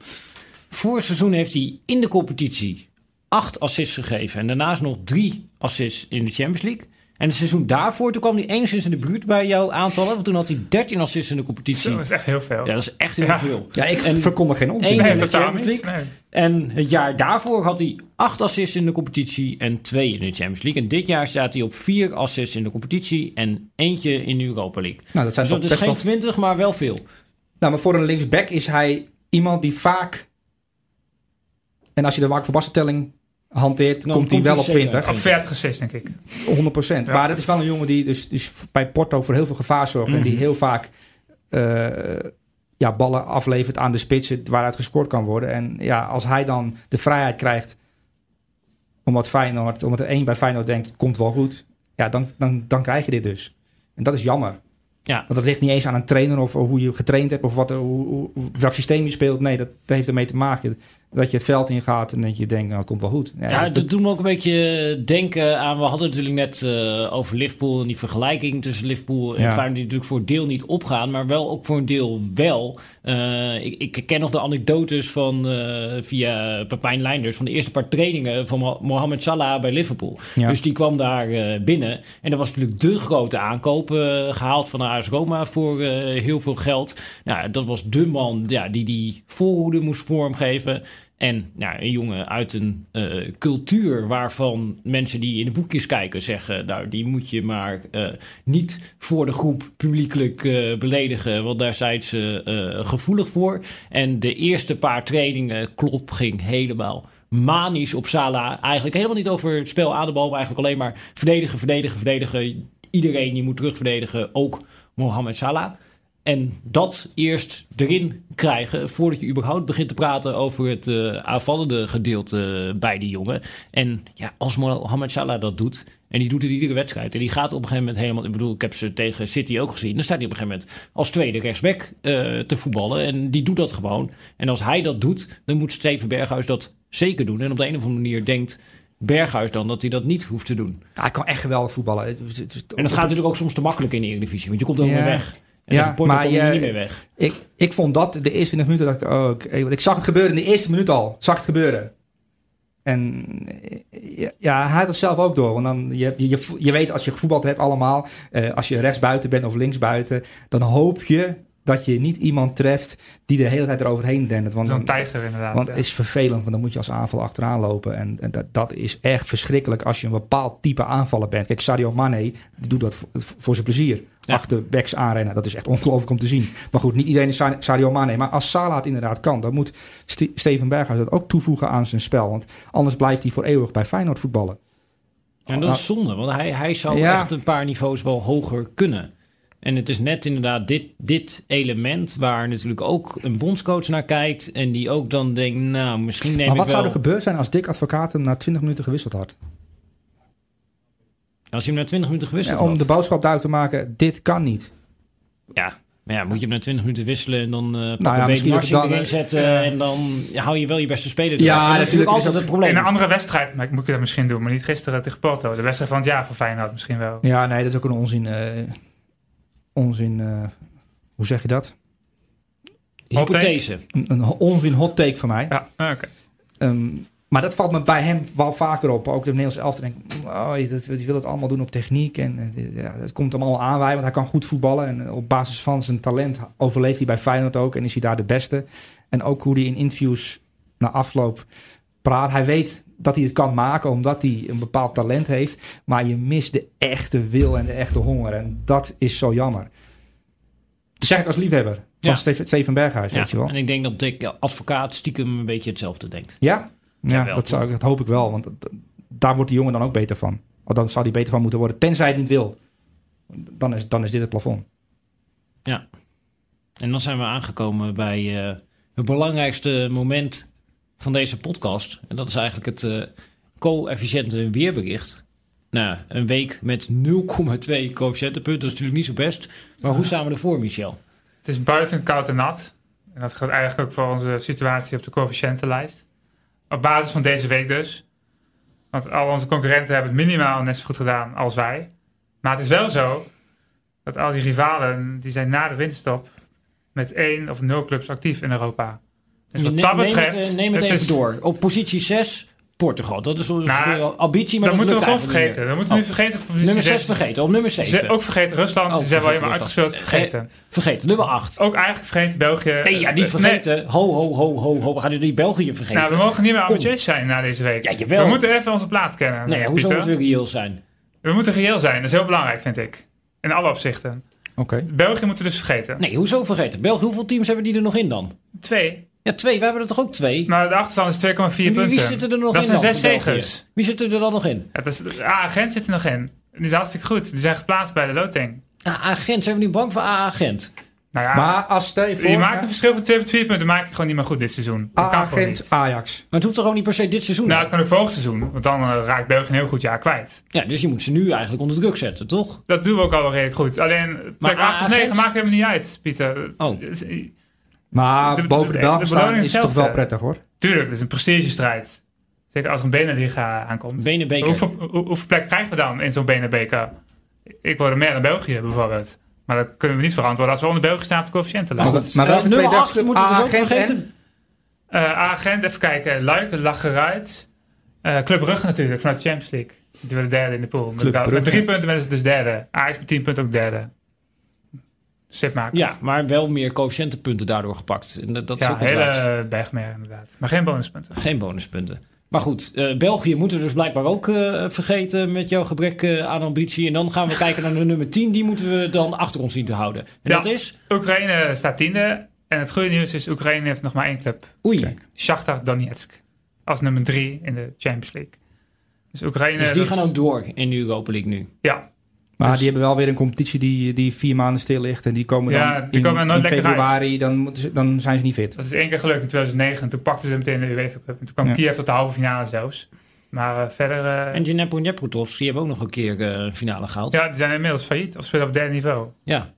Vorig seizoen heeft hij in de competitie acht assists gegeven. En daarnaast nog drie assists in de Champions League. En het seizoen daarvoor, toen kwam hij enigszins in de buurt bij jouw aantallen. Want toen had hij 13 assists in de competitie. Dat is echt heel veel. Ja, dat is echt heel Ja. veel. Ja, ik En- verkondig geen onzin. Nee, in de Champions. League. Nee. En het jaar daarvoor had hij acht assists in de competitie en twee in de Champions League. En dit jaar staat hij op vier assists in de competitie en eentje in de Europa League. Nou, dat zijn Dus dat is best geen wel... 20, maar wel veel. Nou, maar voor een linksback is hij iemand die vaak... En als je de Mark van Basten telling hanteert, Dan komt hij wel op zeker 20. Op 40 assists, denk ik. 100%. Ja. Maar dat is wel een jongen die dus, dus bij Porto voor heel veel gevaar zorgt. En die Mhm. heel vaak eh, ja, ballen aflevert aan de spitsen waaruit gescoord kan worden. En ja, als hij dan de vrijheid krijgt omdat Feyenoord, omdat er één bij Feyenoord denkt, komt wel goed. Ja, dan, dan, dan krijg je dit dus. En dat is jammer. Ja. Want dat ligt niet eens aan een trainer of hoe je getraind hebt of wat, hoe, hoe, welk systeem je speelt. Nee, dat, dat heeft ermee te maken dat je het veld ingaat en dat je denkt, nou, het komt wel goed. Ja, dat- dat doet me ook een beetje denken aan... We hadden natuurlijk net eh, over Liverpool en die vergelijking tussen Liverpool en Ja. Feyenoord... die natuurlijk voor een deel niet opgaan, maar wel ook voor een deel wel. Eh, ik, ik ken nog de anekdotes van eh, via Pepijn Leinders... van de eerste paar trainingen van Mo- Mohamed Salah bij Liverpool. Ja. Dus die kwam daar binnen. En dat was natuurlijk de grote aankoop eh, gehaald van AS Roma voor heel veel geld. Nou, dat was de man ja, die die voorhoede moest vormgeven. En ja, een jongen uit een eh, cultuur waarvan mensen die in de boekjes kijken zeggen... nou, die moet je maar eh, niet voor de groep publiekelijk eh, beledigen... want daar zijn ze gevoelig voor. En de eerste paar trainingen, Klop ging helemaal manisch op Sala. Eigenlijk helemaal niet over het spel aan maar eigenlijk alleen maar verdedigen, verdedigen, verdedigen. Iedereen die moet terugverdedigen, ook Mohamed Salah... En dat eerst erin krijgen voordat je überhaupt begint te praten over het eh, aanvallende gedeelte bij die jongen. En ja, als Mohamed Salah dat doet, en die doet het iedere wedstrijd. En die gaat op een gegeven moment helemaal, ik bedoel, ik heb ze tegen City ook gezien. Dan staat hij op een gegeven moment als tweede rechtsback eh, te voetballen. En die doet dat gewoon. En als hij dat doet, dan moet Steven Berghuis dat zeker doen. En op de een of andere manier denkt Berghuis dan dat hij dat niet hoeft te doen. Ja, hij kan echt geweldig voetballen. En dat gaat natuurlijk ook soms te makkelijk in de Eredivisie, want je komt er Ja. weer weg. En Ja, maar je niet meer weg. Ik, ik vond dat de eerste 20 minuten. Dat ik, oh, ik, ik zag het gebeuren in de eerste minuut al. Zag het gebeuren. En eh, ja, hij had het zelf ook door. Want dan, je, je, je, weet als je gevoetbald hebt allemaal. eh, als je rechtsbuiten bent of linksbuiten. Dan hoop je dat je niet iemand treft die de hele tijd eroverheen dendert. Want Zo'n tijger inderdaad. Want ja. het is vervelend, want dan moet je als aanval achteraan lopen. En, en dat, dat is echt verschrikkelijk als je een bepaald type aanvaller bent. Kijk, Sadio Mane die doet dat voor, voor zijn plezier. Ja. Achter backs aanrennen. Dat is echt ongelooflijk om te zien. Maar goed, niet iedereen is Sa- Sadio Mane. Maar als Salah het inderdaad kan, dan moet Ste- Steven Berghuis dat ook toevoegen aan zijn spel. Want anders blijft hij voor eeuwig bij Feyenoord voetballen. En dat is zonde, want hij, hij zou Ja. echt een paar niveaus wel hoger kunnen. En het is net inderdaad dit, dit element waar natuurlijk ook een bondscoach naar kijkt. En die ook dan denkt, nou, misschien neem maar wat ik wel... zou er gebeurd zijn als Dick Advocaat hem na 20 minuten gewisseld had? Als je hem na 20 minuten gewisseld Ja, om had. de boodschap duidelijk te maken, dit kan niet. Ja, maar ja, moet je hem na 20 minuten wisselen en dan uh, pak Nou ja, een beetje dat het dan, erin zetten. ja. En dan hou je wel je beste speler. Ja, dat is natuurlijk altijd dat- het probleem. In een andere wedstrijd maar moet je dat misschien doen, maar niet gisteren tegen Porto. De wedstrijd van het jaar voor Feyenoord misschien wel. Ja, nee, dat is ook een onzin. eh, onzin. eh, hoe zeg je dat? Hypothese. Een, een onzin hot take van mij. Ja, ah, oké. Ehm, maar dat valt me bij hem wel vaker op. Ook de Nederlandse elftal denk oh, dat, die wil het allemaal doen op techniek. En eh, ja, dat komt hem allemaal aan wij, want hij kan goed voetballen. En eh, op basis van zijn talent overleeft hij bij Feyenoord ook. En is hij daar de beste. En ook hoe hij in interviews na afloop praat. Hij weet dat hij het kan maken, omdat hij een bepaald talent heeft. Maar je mist de echte wil en de echte honger. En dat is zo jammer. Dat zeg ik als liefhebber van Ja. Steven, Berghuis, Ja, weet je wel. en ik denk dat Dick advocaat stiekem een beetje hetzelfde denkt. Ja, ja dat, zou, dat hoop ik wel. Want dat- daar wordt die jongen dan ook beter van. Althans, zou hij beter van moeten worden. Tenzij hij het niet wil. Dan is, dan is dit het plafond. En dan zijn we aangekomen bij eh, het belangrijkste moment van deze podcast. En dat is eigenlijk het eh co-efficiënte weerbericht. Nou, een week met 0,2 coëfficiëntenpunten. Dat is natuurlijk niet zo best. Maar hoe staan we ervoor, Michel? Het is buiten koud en nat. En dat geldt eigenlijk ook voor onze situatie op de coëfficiëntenlijst. Op basis van deze week dus. Want al onze concurrenten hebben het minimaal net zo goed gedaan als wij. Maar het is wel zo dat al die rivalen, die zijn na de winterstop met één of nul clubs actief in Europa. Dus wat dat neem betreft... het, eh, neem het, het even is- door. Op positie 6, Portugal. Dat is onze Nou, eh, ambitie, maar dat dat, moeten we gewoon vergeten. We niet moeten meer. nu vergeten. op Oh, nummer 6 zes. vergeten. Op nummer Ze- 7. Ook vergeten Rusland. Oh, die zijn wel helemaal uitgespeeld. Vergeten. Vergeten. Nummer 8. Ook eigenlijk vergeten België. Nee, ja, niet Eh, vergeten. Ho, ho, ho, ho, ho. We gaan nu die België vergeten. Nou, we mogen niet meer ambitieus zijn na deze week. Ja, jawel. We moeten even onze plaats kennen. Nee, eh, hoezo moeten we reëel zijn? We moeten reëel zijn. Dat is heel belangrijk, vind ik. In alle opzichten. Oké. België moeten we dus vergeten. Nee, hoezo vergeten? België, hoeveel teams hebben die er nog in dan? Twee. Ja, twee. We hebben er toch ook twee? Maar de achterstand is 2,4 Wie, punten. wie zitten er nog dat in zijn dan zes zegers. Wie zit er dan nog in? Ja, dat is, ah, Gent zit er nog in. Die is hartstikke goed. Die zijn geplaatst bij de loting. AA Gent. Zijn we nu bang voor AA Gent? Nou ja, Maar als je voor... je maakt een verschil van 2,4 punten. maak je gewoon niet meer goed dit seizoen. Dat kan gewoon agent niet. Ajax. Maar het hoeft toch ook niet per se dit seizoen? Nou, het kan ook volgend seizoen. Want dan eh, raakt België een heel goed jaar kwijt. Ja, dus je moet ze nu eigenlijk onder druk zetten, toch? Dat doen we ook al wel redelijk goed. Alleen plek Maar 8 of 9 Gent- maakt helemaal niet uit, Pieter. Oh. Maar De- de- boven de, de- Belgen de staan beloning is zelf, toch wel eh, prettig hoor. Tuurlijk, het is een prestigestrijd. Zeker als er een Beneliga aankomt. Benenbeker. Hoeveel, hoe- hoeveel plek krijgen we dan in zo'n Benenbeker? Ik word er meer dan België bijvoorbeeld. Maar dat kunnen we niet verantwoorden als we onder België staan op de coëfficiëntenlijst. Maar, maar Eh, welke twee 8 Belgische moeten we dus ook vergeten. Eh Agent, even kijken. Luik, Lacheruit. Eh Club Brugge natuurlijk, vanuit de Champions League. Die werden derde in de pool. Met, Club drie punten werden ze dus derde. Ajax met tien punten ook derde. Maken. Ja, maar wel meer coëfficiëntenpunten daardoor gepakt. En dat, ja hele berg meer inderdaad. Maar geen bonuspunten. Geen bonuspunten. Maar goed, eh, België moeten we dus blijkbaar ook eh, vergeten met jouw gebrek eh, aan ambitie. En dan gaan we kijken naar de nummer 10. Die moeten we dan achter ons zien te houden. En Ja. dat is? Oekraïne staat tiende. En het goede nieuws is, Oekraïne heeft nog maar één club. Oei. Shakhtar Donetsk. Als nummer drie in de Champions League. Dus Oekraïne... Dus die dat- gaan ook door in de Europa League nu. Ja, Maar Dus- die hebben wel weer een competitie die, die vier maanden stil ligt. En die komen dan Ja, die in, komen nooit in uit. februari. Dan, moeten ze, dan zijn ze niet fit. dat is één keer gelukt in 2009. En toen pakten ze meteen de UEFA Cup. En toen kwam Ja. Kiev tot de halve finale zelfs. Maar eh, verder... eh, En Dnepro Dnepropetrovsk, die hebben ook nog een keer eh, een finale gehaald. ja, die zijn inmiddels failliet. Of spelen op derde niveau. Ja.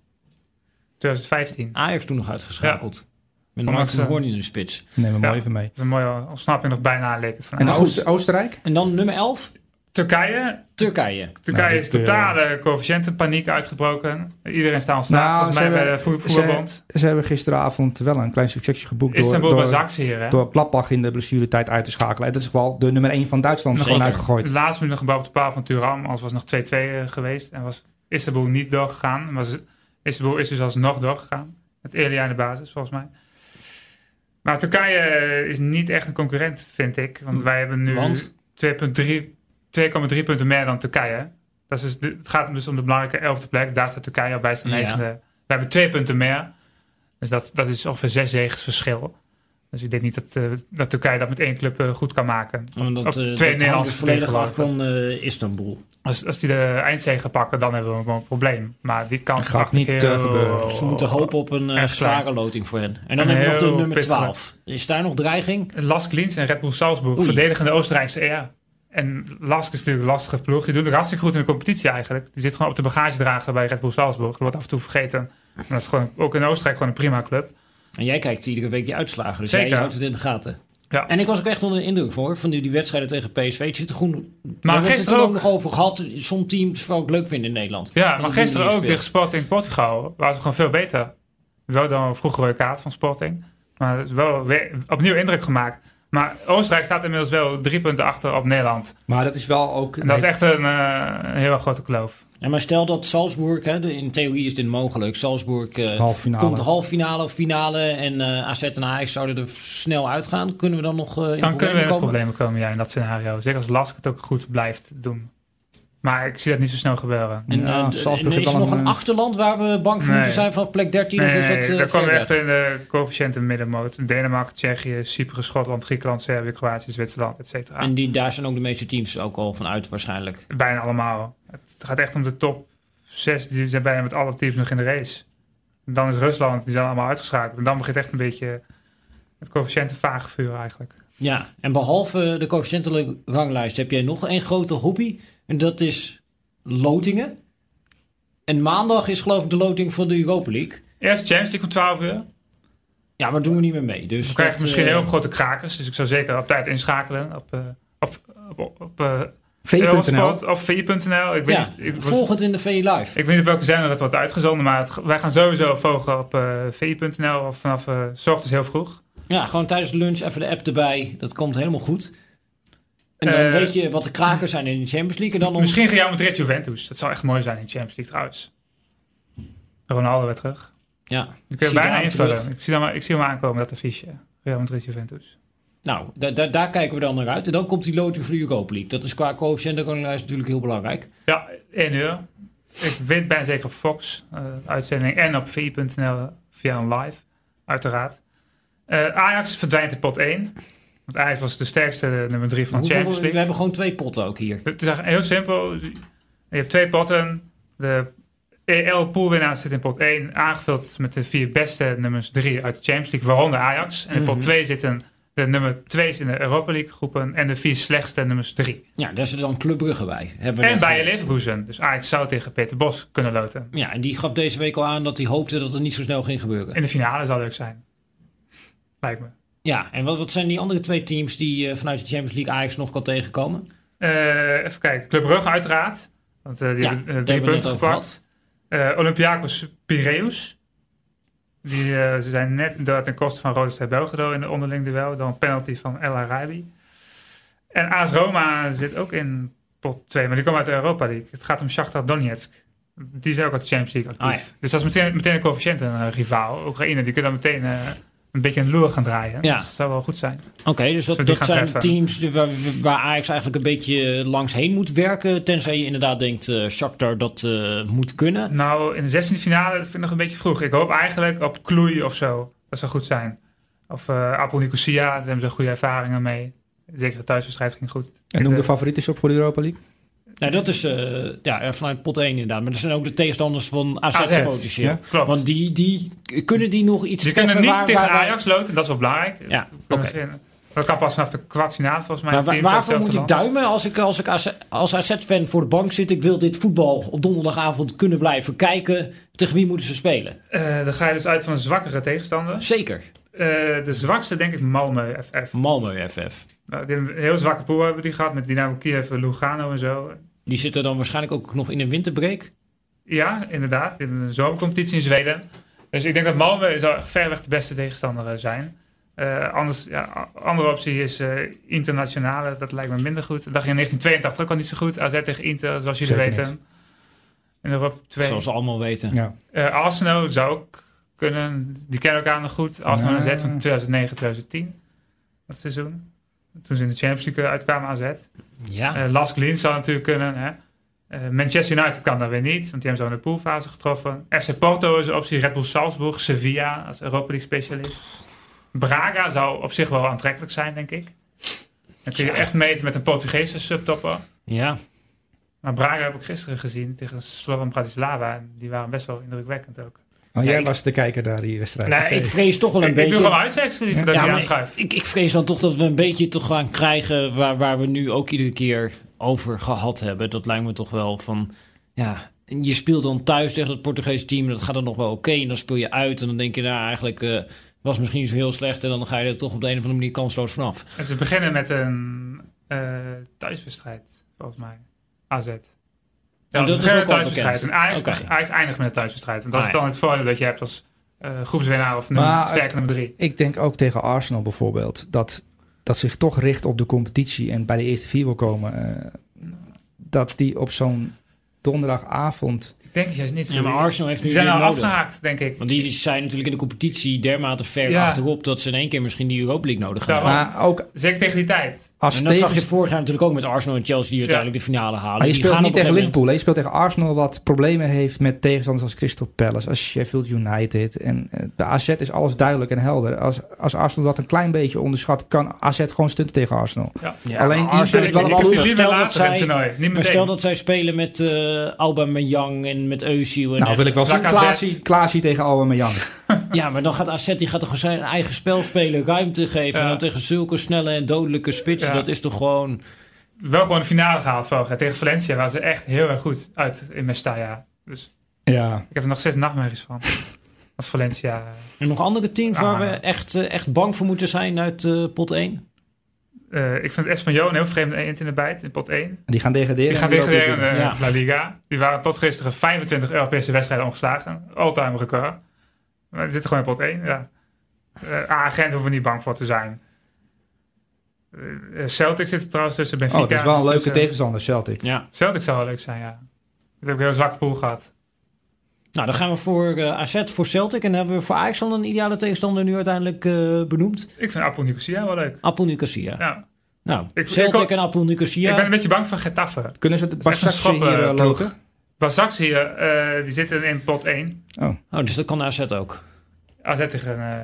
2015. Ajax toen nog uitgeschakeld. Met ze- Hoorn in de spits. Neem hem Ja. wel even mee. Dat is een mooie ontsnapping nog bijna leek het van En. Oost- Oostenrijk? En dan nummer 11, Turkije. Turkije. Turkije Nou, is eh, totale coëfficiëntenpaniek uitgebroken. Iedereen staat ontstaan. Nou, volgens mij bij de voetbalbond. Ze hebben gisteravond wel een klein succesje geboekt door, Istanbul door, hier. Hè? door Gladbach in de blessuretijd uit te schakelen. En dat is wel de nummer 1 van Duitsland Nog gewoon uitgegooid. De laatste minuut nog gebouwd op de paal van Turam. Anders was het nog 2-2 geweest. En was Istanbul niet doorgegaan. Maar ze- Istanbul is dus alsnog doorgegaan. Met Elia in de basis, volgens mij. Maar Turkije is niet echt een concurrent, vind ik. Want wij hebben nu Want? 2,3 2,3 punten meer dan Turkije. Dat is dus de- het gaat dus om de belangrijke elfde plek. Daar staat Turkije op, wij staan Ja. negende. We hebben twee punten meer. Dus dat, dat is ongeveer zes zegens verschil. Dus ik denk niet dat, eh, dat Turkije dat met één club eh, goed kan maken. Want dat, Op eh, dat twee Nederlandse dus volledig af van eh, Istanbul. Als, als die de eindzege pakken, dan hebben we een probleem. Maar die kans Dat gaat niet, heel- gebeuren. Dus we moeten hopen op een eh, klein. zware loting voor hen. En dan En hebben we nog de nummer pittig. 12. Is daar nog dreiging? Lask Linz en Red Bull Salzburg, Oei. verdedigende Oostenrijkse eer. En Lask is natuurlijk een lastige ploeg. Die doet ook hartstikke goed in de competitie eigenlijk. Die zit gewoon op de bagagedrager bij Red Bull Salzburg. Dat wordt af en toe vergeten. Maar dat is gewoon, ook in Oostenrijk gewoon een prima club. En jij kijkt iedere week die uitslagen, dus Zeker. jij houdt het in de gaten. Ja. En ik was ook echt onder de indruk voor, van die, die wedstrijden tegen PSV. Het zit er goed. Maar het gisteren er ook ook. nog over gehad. Sommige teams het ook leuk vinden in Nederland. Ja, maar het gisteren ook tegen Sporting Portugal. Waren ze gewoon veel beter. Wel dan een vroegere kaart van Sporting. Maar het is wel weer opnieuw indruk gemaakt. Maar Oostenrijk staat inmiddels wel drie punten achter op Nederland. Maar dat is wel ook... En dat is echt een, eh, heel grote kloof. Ja, maar stel dat Salzburg, hè, de- in theorie is dit mogelijk. Salzburg eh, komt de halve finale of finale en eh AZ en Ajax zouden er snel uitgaan. Kunnen we dan nog eh, in Dan kunnen we problemen in komen? problemen komen, ja, in dat scenario. Zeker als Lask het ook goed blijft doen. Maar ik zie dat niet zo snel gebeuren. En, Ja, eh, en is er nog een een, achterland waar we bang voor Nee. moeten zijn vanaf plek 13? Nee, of is dat nee, eh, daar komen we echt in de coëfficiënten middenmoot. Denemarken, Tsjechië, Cyprus, Schotland, Griekenland, Servië, Kroatië, Zwitserland, et cetera. En die, daar zijn ook de meeste teams ook al van uit waarschijnlijk. Bijna allemaal. Het gaat echt om de top 6. Die zijn bijna met alle teams nog in de race. En dan is Rusland, die zijn allemaal uitgeschakeld. En dan begint echt een beetje het coëfficiënten vage vuur eigenlijk. Ja, en behalve de coëfficiëntenranglijst heb jij nog één grote hobby. En dat is lotingen. En maandag is geloof ik de loting van de Europa League. Eerste Champions League om 12 uur. Ja, maar doen we niet meer mee. Dus We krijgen dat, misschien eh, heel grote krakers. Dus ik zou zeker op tijd inschakelen. Op, eh, op, op, op, op eh, VI.nl. Ik weet Ja, niet, ik, volg het in de VI Live. Ik weet niet op welke zender dat wordt uitgezonden, maar het- wij gaan sowieso volgen op eh vi.nl of vanaf eh, s ochtends heel vroeg. Ja, gewoon tijdens de lunch even de app erbij. Dat komt helemaal goed. En dan Eh, weet je wat de krakers zijn in de Champions League. En dan om... Misschien ga jij met Red Juventus. Dat zou echt mooi zijn in de Champions League trouwens. Ronaldo weer terug. Ja, Ik Zidane bijna invullen. Ik zie, dan maar, ik zie hem aankomen, dat affiche. Real Madrid Juventus. Nou, da- da- daar kijken we dan naar uit. En dan komt die loting voor de Europa League. Dat is qua coëfficiëntenranglijst natuurlijk heel belangrijk. Ja, 1 uur. Ik weet bijna zeker op Fox, eh, uitzending, en op vi.nl via een live, uiteraard. Eh, Ajax verdwijnt in pot 1. Want Ajax was de sterkste nummer 3 van de Champions we League. hebben gewoon twee potten ook hier. Het is eigenlijk heel simpel. Je hebt twee potten. De EL-poolwinnaar zit in pot 1, aangevuld met de vier beste nummers 3 uit de Champions League, waaronder Ajax. En in pot Mhm. 2 zitten de nummer 2's in de Europa League groepen en de vier slechtste nummers 3. Ja, daar zit dan Club Brugge bij. Hebben we En gehoord. Leverkusen. Dus Ajax zou tegen Peter Bos kunnen loten. Ja, en die gaf deze week al aan dat hij hoopte dat het niet zo snel ging gebeuren. In de finale zou leuk zijn. Lijkt me. Ja, en wat, wat zijn die andere twee teams die eh, vanuit de Champions League Ajax nog kan tegenkomen? Eh, even kijken. Club Brugge uiteraard. Want eh, die Ja, hebben drie punten gepakt. Olympiakos Piraeus. Die, ze zijn net door ten koste van Rode Ster Belgrado in de onderling duel. Een penalty van El Arabi. En AS Roma zit ook in pot 2. Maar die komen uit de Europa League. Het gaat om Shakhtar Donetsk. Die zijn ook uit de Champions League actief. Ah, ja. Dus dat is meteen, meteen een coëfficiënt een eh, rivaal. Oekraïne, die kunnen dan meteen een beetje een loer gaan draaien. Ja. Dat zou wel goed zijn. Oké, dus dat, zijn treffen? teams die- waar, waar Ajax eigenlijk een beetje langs heen moet werken. Tenzij je inderdaad denkt, eh Shakhtar dat eh, moet kunnen. Nou, in de 16e finale dat vind ik nog een beetje vroeg. Ik hoop eigenlijk op Kloei of zo. Dat zou goed zijn. Of eh Apel Nicosia, daar hebben ze goede ervaringen mee. Zeker de thuiswedstrijd ging goed. En noem de favorieten op voor de Europa League. Nou, dat is eh, ja, eh, vanuit pot 1 inderdaad. Maar dat zijn ook de tegenstanders van AZ, AZ, potentieel. ja, klopt. Want die, die kunnen die nog iets Ze kunnen niet waar- tegen waar- Ajax loten, dat is wel belangrijk. Ja, oké. Dat kan pas vanaf de kwartfinale volgens mij. Maar waarvoor moet ik land. duimen als ik als, ik AZ als AZ-fan voor de bank zit? Ik wil dit voetbal op donderdagavond kunnen blijven kijken. Tegen wie moeten ze spelen? Eh, dan ga je dus uit van een zwakkere tegenstander. Zeker. De zwakste denk ik Malmö FF. Malmö FF. Nou, die hebben een heel zwakke pool hebben die gehad met Dynamo Kiev, Lugano en zo. Die zitten dan waarschijnlijk ook nog in een winterbreak. Ja, inderdaad. Hebben een zomercompetitie in Zweden. Dus ik denk dat Malmö zou verreweg de beste tegenstander eh, zijn. Eh, anders, ja, andere optie is eh, internationale. Dat lijkt me minder goed. Dat dacht je in 1982 ook al niet zo goed. AZ tegen Inter, zoals jullie Zeker weten. In Europa 2. Zoals we allemaal weten. Ja. Eh, Arsenal zou ook kunnen. Die kennen elkaar nog goed. Arsenal. AZ van 2009, 2010. Dat seizoen. Toen ze in de Champions League uitkwamen AZ. Ja. Eh Las Glien zou natuurlijk kunnen. Hè? Eh, Manchester United kan dat weer niet, want die hebben zo in de poolfase getroffen. FC Porto is een optie. Red Bull Salzburg, Sevilla als Europa League specialist. Braga zou op zich wel aantrekkelijk zijn, denk ik. Dan kun je echt meten met een Portugese subtopper. ja. Maar Braga heb ik gisteren gezien tegen Slovan Bratislava. En die waren best wel indrukwekkend ook. Oh, Ja, jij ik- was de kijker daar, die wedstrijd. Nou, Oké. ik vrees toch wel een Ik, ik beetje... doe gewoon uitwerksel liever dat Ja, ik aanschuif. ik, ik vrees dan toch dat we een beetje toch gaan krijgen waar, waar we nu ook iedere keer over gehad hebben. Dat lijkt me toch wel van, ja, je speelt dan thuis tegen het Portugese team en dat gaat dan nog wel oké. en dan speel je uit en dan denk je, nou eigenlijk eh, was misschien zo heel slecht en dan ga je er toch op de een of andere manier kansloos vanaf. En ze beginnen met een eh, thuiswedstrijd, volgens mij. AZ. Ja, dat is ook thuiswedstrijd. En Ajax, eindigt met een thuiswedstrijd. En dat Ah, is ja. dan het voordeel dat je hebt als eh, groepswinnaar of nummer, sterke nummer drie. Ik denk ook tegen Arsenal bijvoorbeeld dat, dat zich toch richt op de competitie en bij de eerste vier wil komen. eh, dat die op zo'n donderdagavond. Ik denk juist niet zo. Ja, maar Arsenal heeft nu die zijn al nodig. afgehaakt, denk ik. Want die zijn natuurlijk in de competitie dermate ver Ja. achterop dat ze in één keer misschien die Europa League nodig hebben. maar- Maar ook Zeker tegen die tijd. Als En dat zag je vorig jaar natuurlijk ook met Arsenal en Chelsea die uiteindelijk de finale halen. Maar je Die speelt gaan niet tegen Liverpool. hè. Je speelt tegen Arsenal wat problemen heeft met tegenstanders als Crystal Palace, als Sheffield United. En eh, bij AZ is alles duidelijk en helder. Als, als Arsenal dat een klein beetje onderschat, kan AZ gewoon stunten tegen Arsenal. Ja. Ja, Alleen Arsenal is wel een liever Stel dat zij- Maar stel dat zij spelen met eh Aubameyang en met Özil. En Nou, wil ik wel zien. Klaasie, Klaasie tegen Aubameyang. Ja, maar dan gaat AZ die gaat toch gewoon zijn eigen spel spelen, ruimte geven. Ja. En dan tegen zulke snelle en dodelijke spitsen. Ja. Dat is toch gewoon... Wel gewoon de finale gehaald vorig. Tegen Valencia waren ze echt heel erg goed uit in Mestalla. Dus Ja. ik heb er nog steeds nachtmerries van. Als Valencia... eh, En nog andere teams waar we echt, eh, echt bang voor moeten zijn uit eh, pot 1? eh, ik vind Espanyol een heel vreemde eend in de bijt in pot 1. Die gaan degraderen. Die gaan degraderen in de Ja. La Liga. Die waren tot gisteren 25 Europese wedstrijden ongeslagen. All-time record. Maar die zitten gewoon in pot 1. Ja. Eh agent hoeven we niet bang voor te zijn. Eh, Celtic zit er trouwens tussen Benfica. Oh, dat is wel een leuke tussen- tegenstander, Celtic. Ja. Celtic zou wel leuk zijn, ja. Dat heb ik een heel zwakke pool gehad. Nou, dan gaan we voor eh, AZ, voor Celtic. En dan hebben we voor Ajax al een ideale tegenstander nu uiteindelijk eh, benoemd. Ik vind Apple Nicosia wel leuk. Appel Nicosia. Ja. Nou, Ik- Celtic ik- en Appel Nicosia. Ik ben een beetje bang voor Getafe. Kunnen ze de Dat is echt een Basak hier eh, eh, loten? Basax hier, eh, die zitten in pot 1. Oh. Oh, dus dat kan AZ ook. AZ tegen uh,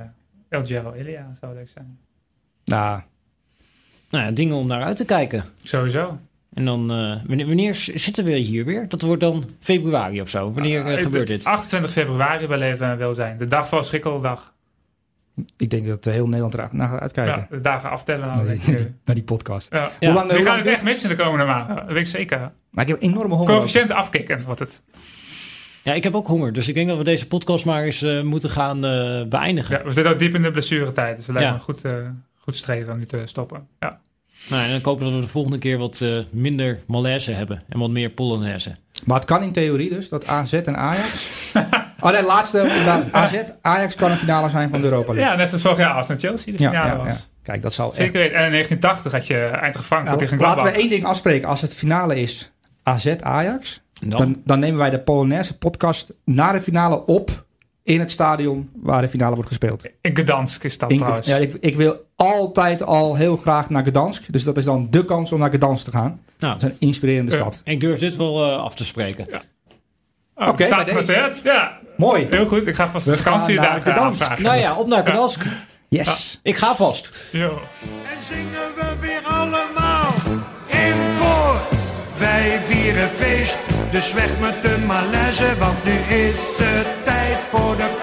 El Giro Elia zou leuk zijn. Nou, Nou ja, dingen om naar uit te kijken. Sowieso. En dan, eh, wanneer, zitten we hier weer? Dat wordt dan februari of zo. Wanneer eh, ik- gebeurt dit? 28 februari bij Leven en Welzijn. De dag van Schrikkeldag. ik denk dat eh, heel Nederland er naar gaat uitkijken. Ja, de dagen aftellen. Naar die, naar podcast. Ja. Ja. Hoe lang, hoe gaan lang het echt missen de komende maanden. Dat weet ik zeker. Maar ik heb enorme honger. Coëfficiënten afkicken wordt het. Ja, ik heb ook honger. Dus ik denk dat we deze podcast maar eens eh, moeten gaan eh, beëindigen. Ja, we zitten ook diep in de blessuretijd. Dus het lijkt Ja. me goed, eh, goed streven om nu te stoppen. Ja. Nou, en dan hopen we dat we de volgende keer wat eh, minder malaise hebben. En wat meer polonaise. Maar het kan in theorie dus dat AZ en Ajax. oh nee, laatste. AZ, Ajax kan een finale zijn van de Europa League. ja, net zoals vorig jaar Arsenal Chelsea de Ja, finale ja, was. ja. Kijk, dat zal echt. Zeker weten. En in 1980 had je Frankfurt Nou, tegen laten we één ding afspreken. Als het finale is AZ Ajax, Dan? Dan, dan nemen wij de Polonaise podcast na de finale op in het stadion waar de finale wordt gespeeld. In Gdansk is dat In- trouwens. ja, ik, ik wil altijd al heel graag naar Gdansk. Dus dat is dan de kans om naar Gdansk te gaan. Nou, Dat is een inspirerende Ja. stad. ik durf dit wel eh, af te spreken. Oh, Oké, staat genoteerd. Ja, Mooi. heel goed. Ik ga vast de vakantie naar daar Gdansk. aanvragen. Nou ja, op naar Gdansk. Yes. Ik ga vast. En zingen we weer allemaal in koor. Wij vieren feest, dus weg met de malaise. Want nu is het tijd voor de